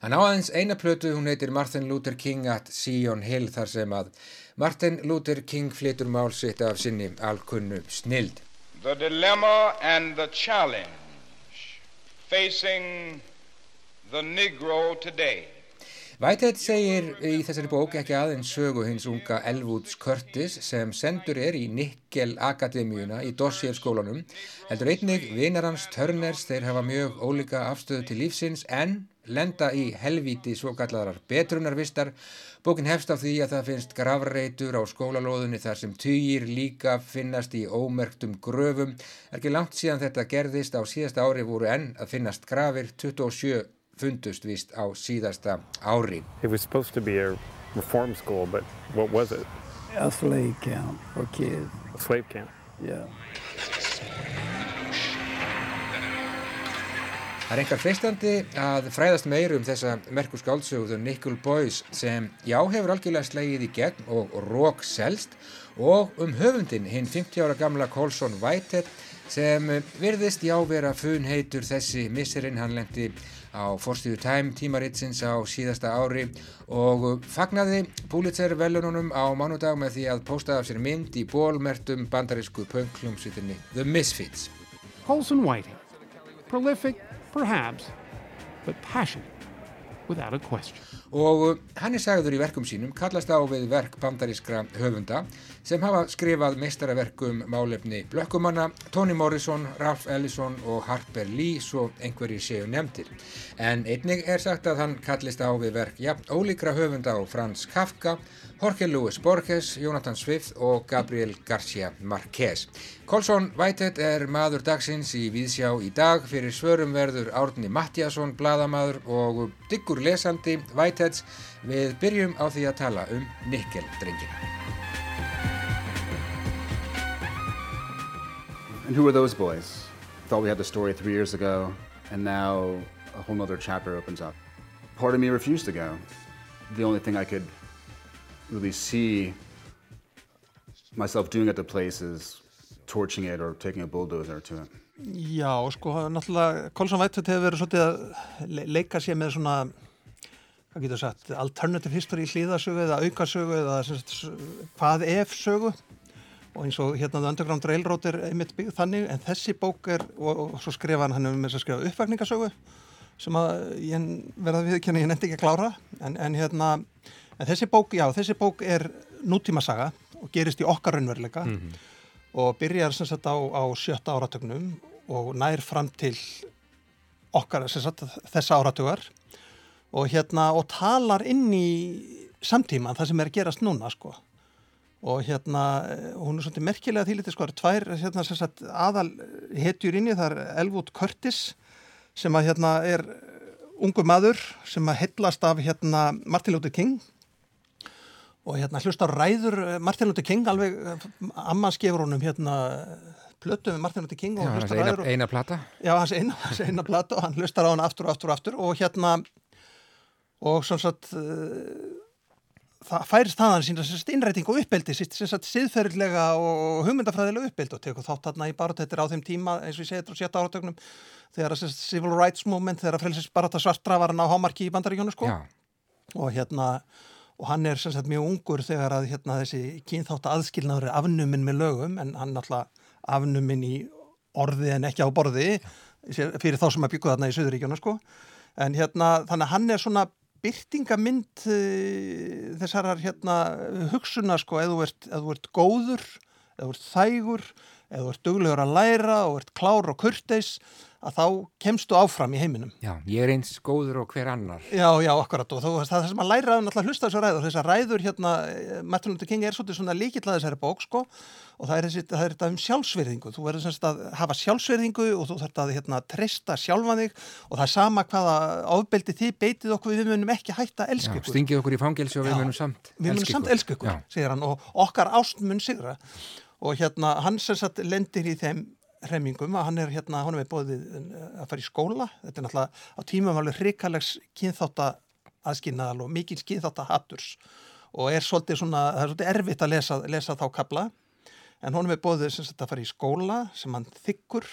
Hann á aðeins eina plötu, hún heitir Martin Luther King at Sion Hill þar sem að Martin Luther King flytur mál sitt af sinni alkunnu snild. The dilemma and the challenge facing the Negro today Whitehead segir í þessari bók ekki aðeins sögu hins unga Elwoods Curtis sem sendur er í Nickel Akademíuna í Dossier skólanum heldur einnig vinar hans Turners þeir hafa mjög ólika afstöðu til lífsins en lenda í helvíti svo kallarar betrunarvistar. Bókin hefst á því að það finnst gravreitur á skólalóðunni þar sem týjir líka finnast í ómerktum gröfum. Er ekki langt síðan þetta gerðist á síðasta ári voru enn að finnast grafir 27 fundust vist á síðasta ári. It was supposed to be a reform school, but what was it? A slave camp for kids. A slave camp? Yeah. Það er einhver freistandi að fræðast meir um þessa merku skáldsögðu Nickel Boys sem já hefur algjörlega slegið í gegn og rók selst og um höfundin hinn 50 ára gamla Colson Whitehead sem virðist já vera funheitur þessi misserinn hann lendi á Forstíðu Time tímaritsins á síðasta ári og fagnaði Pulitzer velununum á mánudag með því að posta af sér mynd í bólmertum bandarísku pönklumsvitinni The Misfits. Colson Whitehead, prolific perhaps, but passionate, without a question. Og hann er sagður í verkum sínum kallast á við verk bandarískra höfunda sem hafa skrifað meistaraverkum málefni Blökkumanna, Toni Morrison, Ralph Ellison og Harper Lee svo einhverjir séu nefndir. En einnig er sagt að hann kallist á við verk jafn ólíkra höfunda á Frans Kafka, Jorge Luis Borges, Jonathan Swift og Gabriel García Márquez. Colson Whitehead er maður dagsins í Víðsjá í dag fyrir svörum verður Árni Mattiasson, bladamadur og diggur lesandi Whiteheads. Við byrjum á því að tala um Nikkel-drengina. And who are those boys? Thought we had the story three years ago, and now a whole nother chapter opens up. Part of me refused to go. The only thing I could really see myself doing at the place is torching it or taking a bulldozer to it. Já, sko, náttúrulega Colson Whitehead hefur verið svolítið að le leika sér með svona hvað getur sagt, alternative history hlýðasögu eða aukasögu eða sagt, hvað ef sögu og eins og hérna The Underground Railroad er einmitt byggð þannig en þessi bók er og, og svo skrifa hann hann um þess að skrifa uppvækningasögu sem að ég verða viðkynna ég nefndi ekki að klára. En, en hérna en þessi bók, já, þessi bók er nútímasaga og gerist í okkar raunveruleika mm -hmm. og byrjar sem sagt á, á sjötta áratögnum og nær fram til okkar sem sagt þessa áratugar. Og hérna og talar inn í samtíman það sem er að gerast núna sko og hérna hún er svolítið merkilega þýlitið sko, það er tvær hérna, sagt, aðal hetjur inni, það er Elwood Curtis sem að hérna er ungu maður sem að hellast af hérna Martin Luther King. Og hérna hlusta ræður Martin Luther King alveg, amma skefur honum hérna plötu með Martin Luther King Já, hans eina, eina plata. Já, hans eina, hans eina plata og hann hlustar á hann aftur og aftur og aftur. Og hérna og svona sagt það færist þaðan sína innræting og uppeldi síðferðilega og hugmyndafræðilega uppeldi og tekur þátt þarna í barótettir á þeim tíma eins og ég segi þetta á sjötta áratögnum þegar að civil rights movement þegar að frelsins baróta svartra var hann á hámarki í bandaríkjónu sko. Já. og hérna og hann er sagt, mjög ungur þegar að hérna, þessi kynþátt aðskilnaður er afnuminn með lögum en hann alltaf afnuminn í orði en ekki á borði fyrir þá sem að byggja þarna í Suðuríkjónu sko. En hérna þannig að hann er svona byrtingamind uh, þessarar hérna hugsuna sko, eða þú ert, ert góður, eða þú ert þægur, eða þú ert duglegur að læra og ert klár og kurteis, að þá kemstu áfram í heiminum. Já, ég er eins góður og hver annar. Já, já, akkurat og það er sem að læra að náttúrulega hlusta þessu ræður, þessar ræður hérna, Martin Luther King er svolítið svona líkill að þessari bók sko og það er, þessi, það er þetta um sjálfsverðingu, þú verður semst að hafa sjálfsverðingu og þú þarf að hérna treysta sjálfan þig og það er sama hvaða ábeldi þið beitið okkur við munum ekki hætta að elska ykkur. Já, stingið okkur í fangelsi og við munum samt elska ykkur. Við munum samt og hérna lendir í þeim hremmingum að hann er hérna, hann er með bóðið að fara í skóla, þetta er náttúrulega á tímum alveg hrikalegs kynþátt aðskynnaðal og mikil kynþátt að hatturs og er svolítið svona, það er svolítið erfitt að lesa, lesa þá kabla en hann er bóðið sem sagt að fara í skóla sem hann þykkur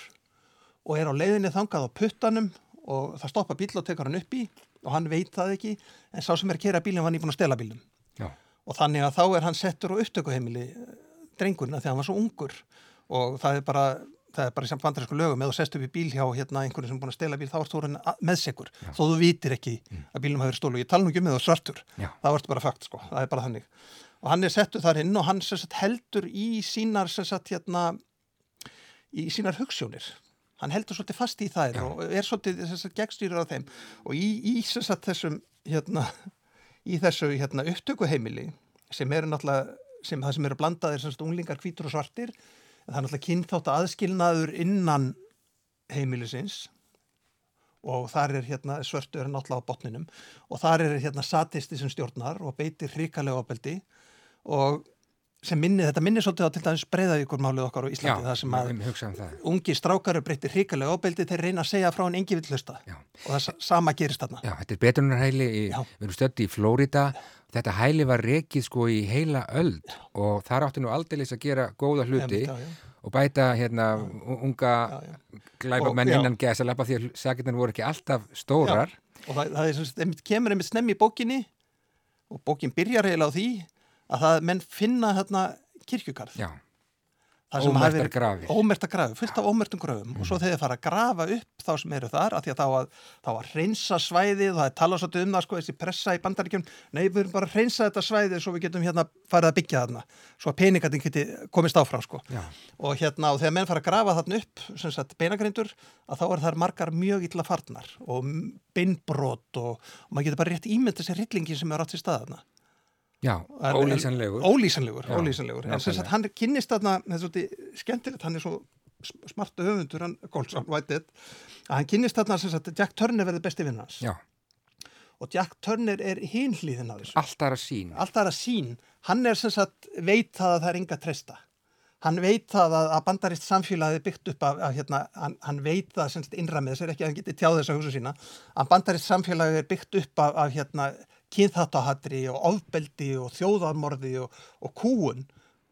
og er á leiðinni þangað á puttanum og það stoppa bíl og tekur hann upp í og hann veit það ekki en sá sem er að kera bílinn var nýbúin að stela bílinn og þannig að þá er hann settur á upptökuheimili drengurna þegar hann var svo ungur. Og það er bara það er bara samt vandarísku lögum eða sest upp í bíl hjá hérna einhvern sem er búin að stela bíl þá ertu úr meðsegur þó þú vitir ekki mm. að bílum hafi verið stólu ég tala nú ekki um það svartur. Já. það ertu bara fakt sko, það er bara þannig. Og hann er settuð þar inn og hann sagt, heldur í sínar sagt, hérna, í sínar hugssjónir hann heldur svolítið fast í þær Já. og er svolítið gegstýrur á þeim. Og í, í sagt, þessum hérna, í þessu hérna, upptökuheimili sem eru náttúrulega sem það sem eru blandaðir unglingar, hvítur og svartir það er náttúrulega kynþátt aðskilnaður innan heimilisins og þar er hérna svörtu er náttúrulega á botninum og þar er hérna satisti sem stjórnar og beitir hrikalega ábeldi og sem minni, þetta minni svolítið á til dæmis breyðavíkur málið okkar á Íslandi Já, það sem að um ungi strákaru breytir hrikalega ábeldi þeir reyna að segja frá hann engi vill hlusta. Og það sama gerist þarna. Já, þetta er betunarhæli, við erum stöndi í Flórida þetta hæli var rekið sko í heila öld. Já. og þar áttu nú aldeilis að gera góða hluti já, og bæta hérna unga glæbamenn innan gesalappa því að sakirnar voru ekki alltaf stórar. Og það, það er, kemur einmitt snemmi í bókinni og bókin byrjar heila á því að það menn finna hérna kirkjugarð. Það sem hafi verið- grafir. Ómerktar grafir, fullt af ómertum gröfum. Og svo þegar þið fara að grafa upp þá sem eru þar að því að þá að, þá að hreinsa svæðið og það er talað svolítið um það sko þessi pressa í bandaríkjum, nei við erum bara að hreinsa þetta svæðið svo við getum hérna farið að byggja þarna svo að peningatinn geti komist áfram sko. Já. og hérna og þegar menn fara að grafa þarna upp sem sagt beinagrindur að þá er þar margar mjög illa farnar og beinbrot og, og maður getur bara rétt ímynd þessi hryllingi sem er átt í staðarna Já, En- ólýsanlegur. en- Ólýsanlegur, Já, ólýsanlegur. En sem nákvæmlega. sagt, hann kynnist þarna, þetta er svolítið skemmtilegt, hann er svo sm- smartu höfundur, hann Goldsson Whitehead, að hann kynnist þarna sem sagt, Jack Turner verði besti vinn hans. Já, Og Jack Turner er hinhlýðin á þessu. allt aðra sín. Allt aðra sín. Hann er sem sagt, veit það að það er enga treysta. Hann veit það að, að bandarist samfélagið er byggt upp af, af hérna, hann, hann veit það sem sagt innra með þess, er ekki að hann geti tjáð þess að hugsa sína, að bandarist samfélagið er byggt upp af, af hérna, kynþáttahatri og ofbeldi og þjóðarmorði og, og kúun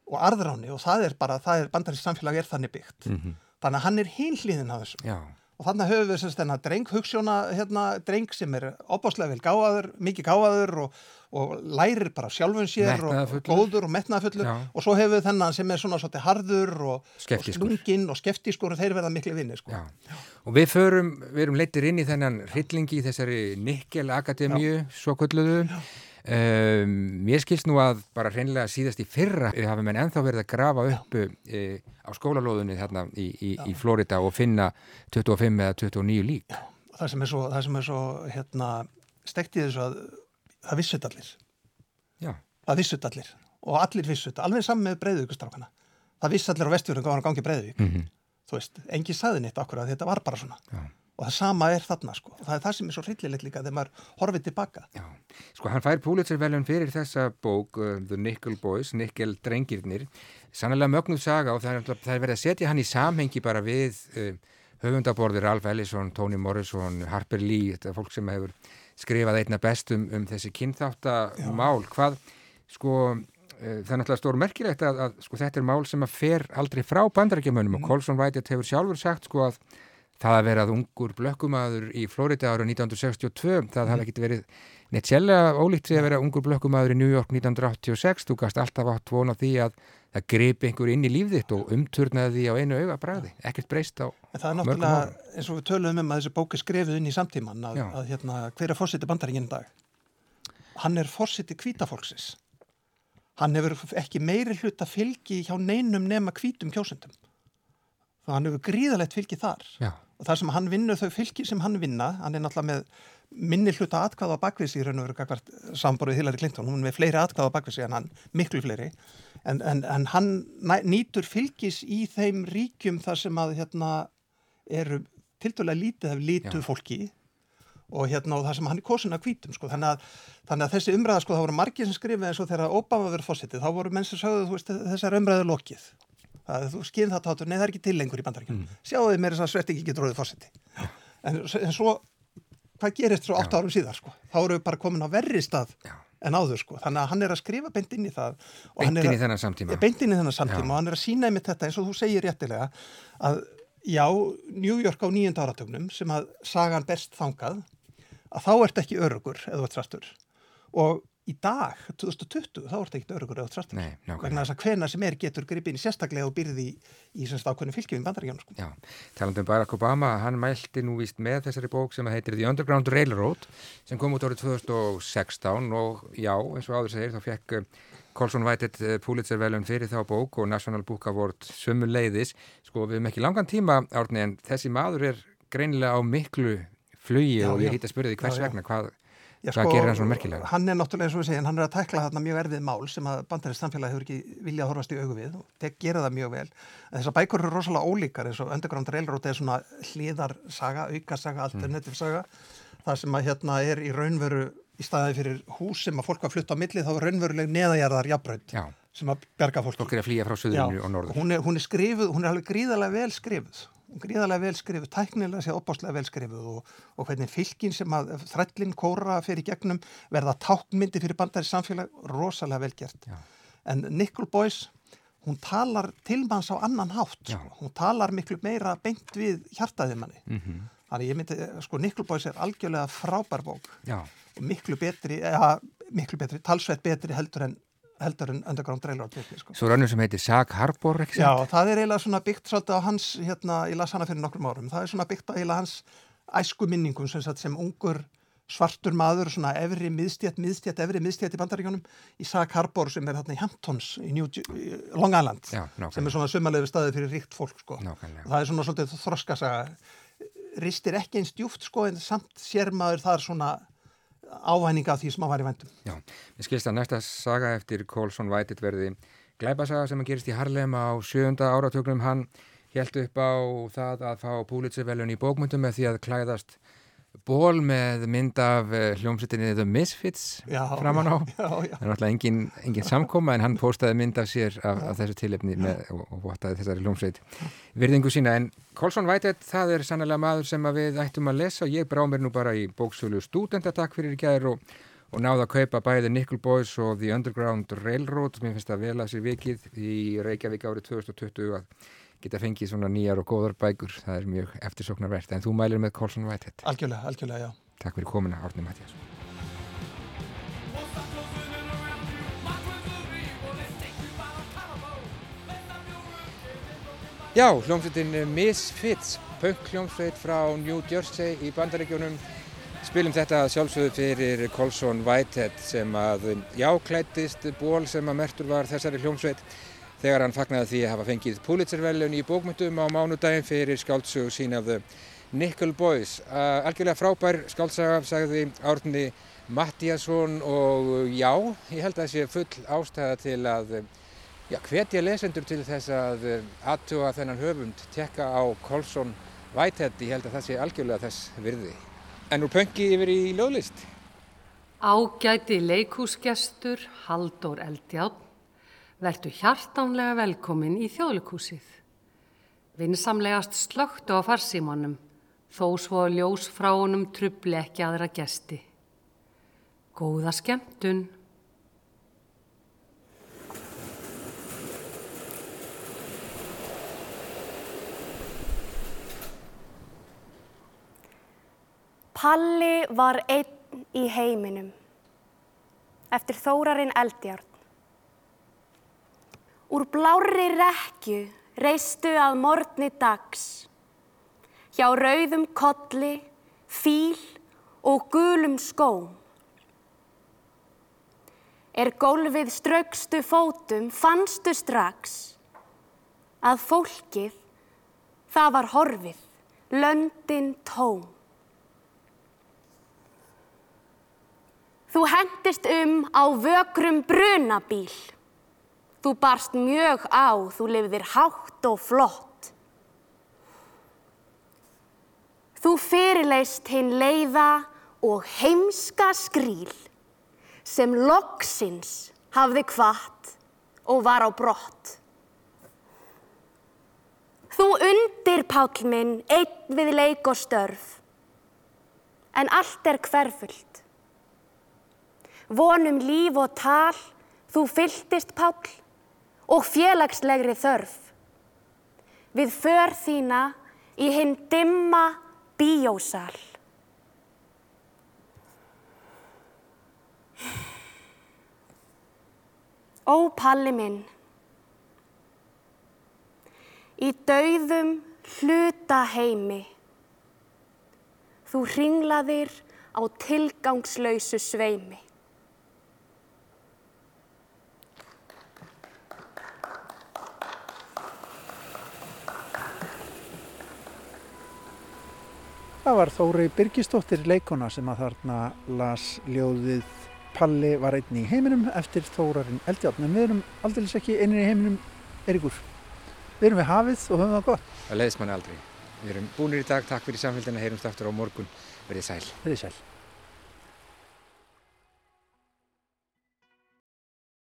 og arðráni og það er bara, það er bandarist samfélagið er þannig byggt. Mhm. Þannig að hann er hinhlýðin á þessu. Já, Og þannig höfum við semst þennan dreng, hugssjóna hérna, dreng sem er opáslega vel gáðaður, mikið gáðaður og, og lærir bara sjálfum sér og, góður og metnaðafullur Já. og svo hefur við þennan sem er svona svolítið harður og, og slunginn og skeftískur og þeir verða miklu vinni sko. Og við förum, við erum leittir inn í þennan hryllingi í þessari Nikkel Akademíu, svo kulluðu. Um, mér skilst nú að bara hreinlega síðast í fyrra við hafum enn ennþá verið að grafa upp e, á skólalóðunni þarna í, í, í Florida og finna 25 eða 29 lík. Það sem er svo, er svo hérna, stekt í þessu að það vissut allir. Já. Það vissut allir og allir vissut, alveg saman með breyðvíkustrákana. Það viss allir á vestfjörðum var að gangi breyðvík. Mhm. Þú veist, engi saði neitt okkur að þetta var bara svona. Já. Og það sama er þarna sko. Það er það sem er svo hryllilegt líka þegar maður horfið tilbaka. Já, sko hann fær Pulitzer-velun fyrir þessa bók uh, The Nickel Boys, Nickel drengirnir sannlega mögnuð saga og það er, er verið að setja hann í samhengi bara við uh, höfundaborðir Ralph Ellison, Toni Morrison, Harper Lee þetta er fólk sem hefur skrifað einna bestum um þessi kynþáttamál. Hvað, sko uh, það er náttúrulega stór merkilegt að, að sko, þetta er mál sem að fer aldrei frá bandarækjumönum og Colson Whitehead hefur sjálfur sagt sko að það að vera að ungur blökkumadur í Florida ára 1962, það hafði ekkit verið neitt sjálflega ólíkt því að vera ungur blökkumadur í New York 1986, þú gast alltaf átt vona því að það gripi einhver inn í líf þitt og umturnaði því á einu auga bræði, ekkert breyst á En það er mörgum náttúrulega, eins og við töluðum um að þessi bók er skrifuð inn í samtíman að, að hérna, hver er fórseti bandaringin dag? Hann er fórseti kvítafólksis. Hann hefur ekki meiri hluta fylgi hjá neinum nema kvítum kjósendum. Það hann hefur gríðalegt fylgi þar. Já. Og það sem hann vinnur þau fylgi sem hann vinna, hann er náttúrulega með minni hluta atkvæða bakvið sig í raun og veru samborðið Hillary Clinton, hún er með fleiri atkvæða bakvið sig en hann, miklu fleiri. En, en, en hann nýtur fylgis í þeim ríkjum þar sem að hérna eru tildulega lítið af lítu fólki og hérna og það sem hann er kosin að hvítum sko, þannig að, þannig að þessi umræða sko, það voru margir sem skrifið eins og þegar Obama verið fósitið, þá voru menn sem sögðu þú veist, þessar umræðu lokið það, þú skinn það tátur, nei það er ekki til lengur í bandaríkjum mm. sjáu þið mér þess að svert ekki getur orðið fósiti en, en svo hvað gerist svo 8 árum síðar sko? þá eru við bara komin á verri stað Já. en áður sko, þannig að hann er að skrifa beint inn í það Beint inn í að- þennan samtíma. Beint inn í þennan samtíma Já. og hann er að sína einmitt þetta eins og þú segir réttilega að já, New York á nýjönda áratögnum sem að sagan best þangað að þá ert ekki örugur eða þú ert svartur og í dag, 2020, þá ert ekki örugur eða svartur Nei, nákvæmlega. vegna þess að hvena sem er getur í sérstaklega og byrði í, í semst ákveðinu fylgjum í bandaríkjónu sko. Já, talandum Barack Obama, hann mælti nú víst með þessari bók sem heitir The Underground Railroad sem kom út árið 2016 og já, eins og áður segir, þá fekk eh, Colson Whitehead eh, Pulitzer velun fyrir þá bók og National Book Award sömu leiðis. Sko, við hefum ekki langan tíma, Árni, en þessi maður er greinilega á miklu flugi Já, og ég hýtt að spyrja því hvers Já, já. vegna, hvað, Já, hvað gerir hann svona merkilega? Hann er náttúrulega, eins og við segjum, hann er að tækla þarna mjög erfið mál sem að bandarins samfélag hefur ekki viljað að horfast í augu við og þeir gera það mjög vel. En þessar bækur eru rosalega ólíkar eins og Underground Railroad er svona hliðarsaga, aukasaga, alternative saga. Það sem að hérna er í raunveru í staði fyrir hús sem að fólk var flutt á milli þá er raunveruleg neðajarðar jafnbraut Já. sem að berga. Fólk. Hún er, hún er skrifuð, hún er alveg gríðarlega vel skrifuð gríðarlega vel skrifuð, tæknilega séð opáslega vel skrifuð og, og hvernig fylgin sem að þrællin kóra fyrir gegnum verða tákmyndi fyrir bandari samfélag rosalega vel gert. Já. en Nicole Boyce hún talar til manns á annan hátt. Já. hún talar miklu meira beint við hjartaði manni. Mm þannig ég myndi, sko Nicole Boyce er algjörlega frábær bók. Já, og miklu betri, eða miklu betri, talsveit betri heldur en heldur en Underground Railroad virkni sko. Svo rannur sem heitir Sag Harbor, ekki Já, það er eiginlega svona byggt svolítið á hans, hérna, ég las hana fyrir nokkrum árum, það er svona byggt á eiginlega hans æsku minningum sem, sagt, sem ungur svartur maður, svona efri miðstjætt, miðstjætt, efri miðstjætt í bandaríkjónum í Sag Harbor sem er hérna í Hamptons í New, Long Island Já, sem er svona sumalegu staði fyrir ríkt fólk sko. Það er svona svolítið þroskasaga. Ristir ekki eins djúft sko en samt sér maður það er svona ávæninga af því sem að var í vendum Já, ég skilst að næsta saga eftir Colson Whitehead verði glæpasaga sem að gerist í Harlem á sjönda áratögnum hann held upp á það að fá Pulitzer-velun í bókmyndum með því að klæðast ból með mynd af uh, hljómsveitinni The Misfits framan á. Það er náttúrulega engin, engin samkoma en hann postaði mynd af sér af, af þessu tilefni með, og, og vottaði þessari hljómsveit virðingu sína. En Colson Whitehead, það er sannlega maður sem við ættum að lesa og ég brá mér nú bara í bóksölu stúdendatakk fyrir í gæðir og, og náða að kaupa bæði Nickel Boys og The Underground Railroad. Mér finnst það vel að sér vikið í Reykjavík árið 2020 að geta fengið svona nýjar og góðar bækur. Það er mjög eftirsóknarvert. En þú mælir með Colson Whitehead. Algjörlega, algjörlega, já. Takk fyrir komuna, Árni Mattias. Já, hljómsveitin Misfits, punk hljómsveit frá New Jersey í bandaríkjónum. Spilum þetta sjálfsögðu fyrir Colson Whitehead sem að jáklættist ból sem að mertur var þessari hljómsveit þegar hann fagnaði því að hafa fengið Pulitzer-velun í bókmyndum á mánudaginn fyrir skáldsögu sína af The Nickel Boys. Algjörlega frábær skáltsaga, sagði Árni Mattíasson og já, ég held að það sé full ástæða til að já, hvetja lesendur til þess að aðtuga þennan höfund, tekka á Colson Whitehead, ég held að það sé algjörlega þess virði. En úr pöngi yfir í löglist. Ágæti leikúsgestur Haldur Eldjátt verðu hjartanlega velkomin í þjóðleikúsið. Vinsamlegast slögtu á farsímanum, þó svo ljós frá honum trubli ekki aðra gesti. Góða skemmtun! Palli var einn í heiminum, eftir þórarinn Eldjárn. Úr blári rekju reistu að morgni dags, hjá rauðum kolli, fíl og gulum skóm. Er gólfið straukstu fótum fannstu strax að fólkið það var horfið, löndin tóm. Þú hendist um á vökrum brunabíl. Þú barst mjög á, þú lifðir hátt og flott. Þú fyrirleist hinn leiða og heimska skríl sem loksins hafði kvart og var á brott. Þú undir pálminn einn við leik og störf, en allt er hverfullt. Vonum líf og tal, þú fylltist pál og félagslegri þörf. Við för þína í hinn dimma bíósal. Ó palli minn, í dauðum hluta heimi, þú ringlaðir á tilgangslausu sveimi. Það var Þóri Birgistóttir leikona sem að þarna las ljóðið Palli var einn í heiminum eftir Þórarinn Eldjárn. En við erum aldrei ekki einnig í heiminum, Erikur. Við erum við hafið og höfum það gott. Það leiðis manni aldrei. Við erum búinir í dag, takk fyrir samfélgina, heyrumst aftur á morgun. Verðið sæl. Verðið sæl.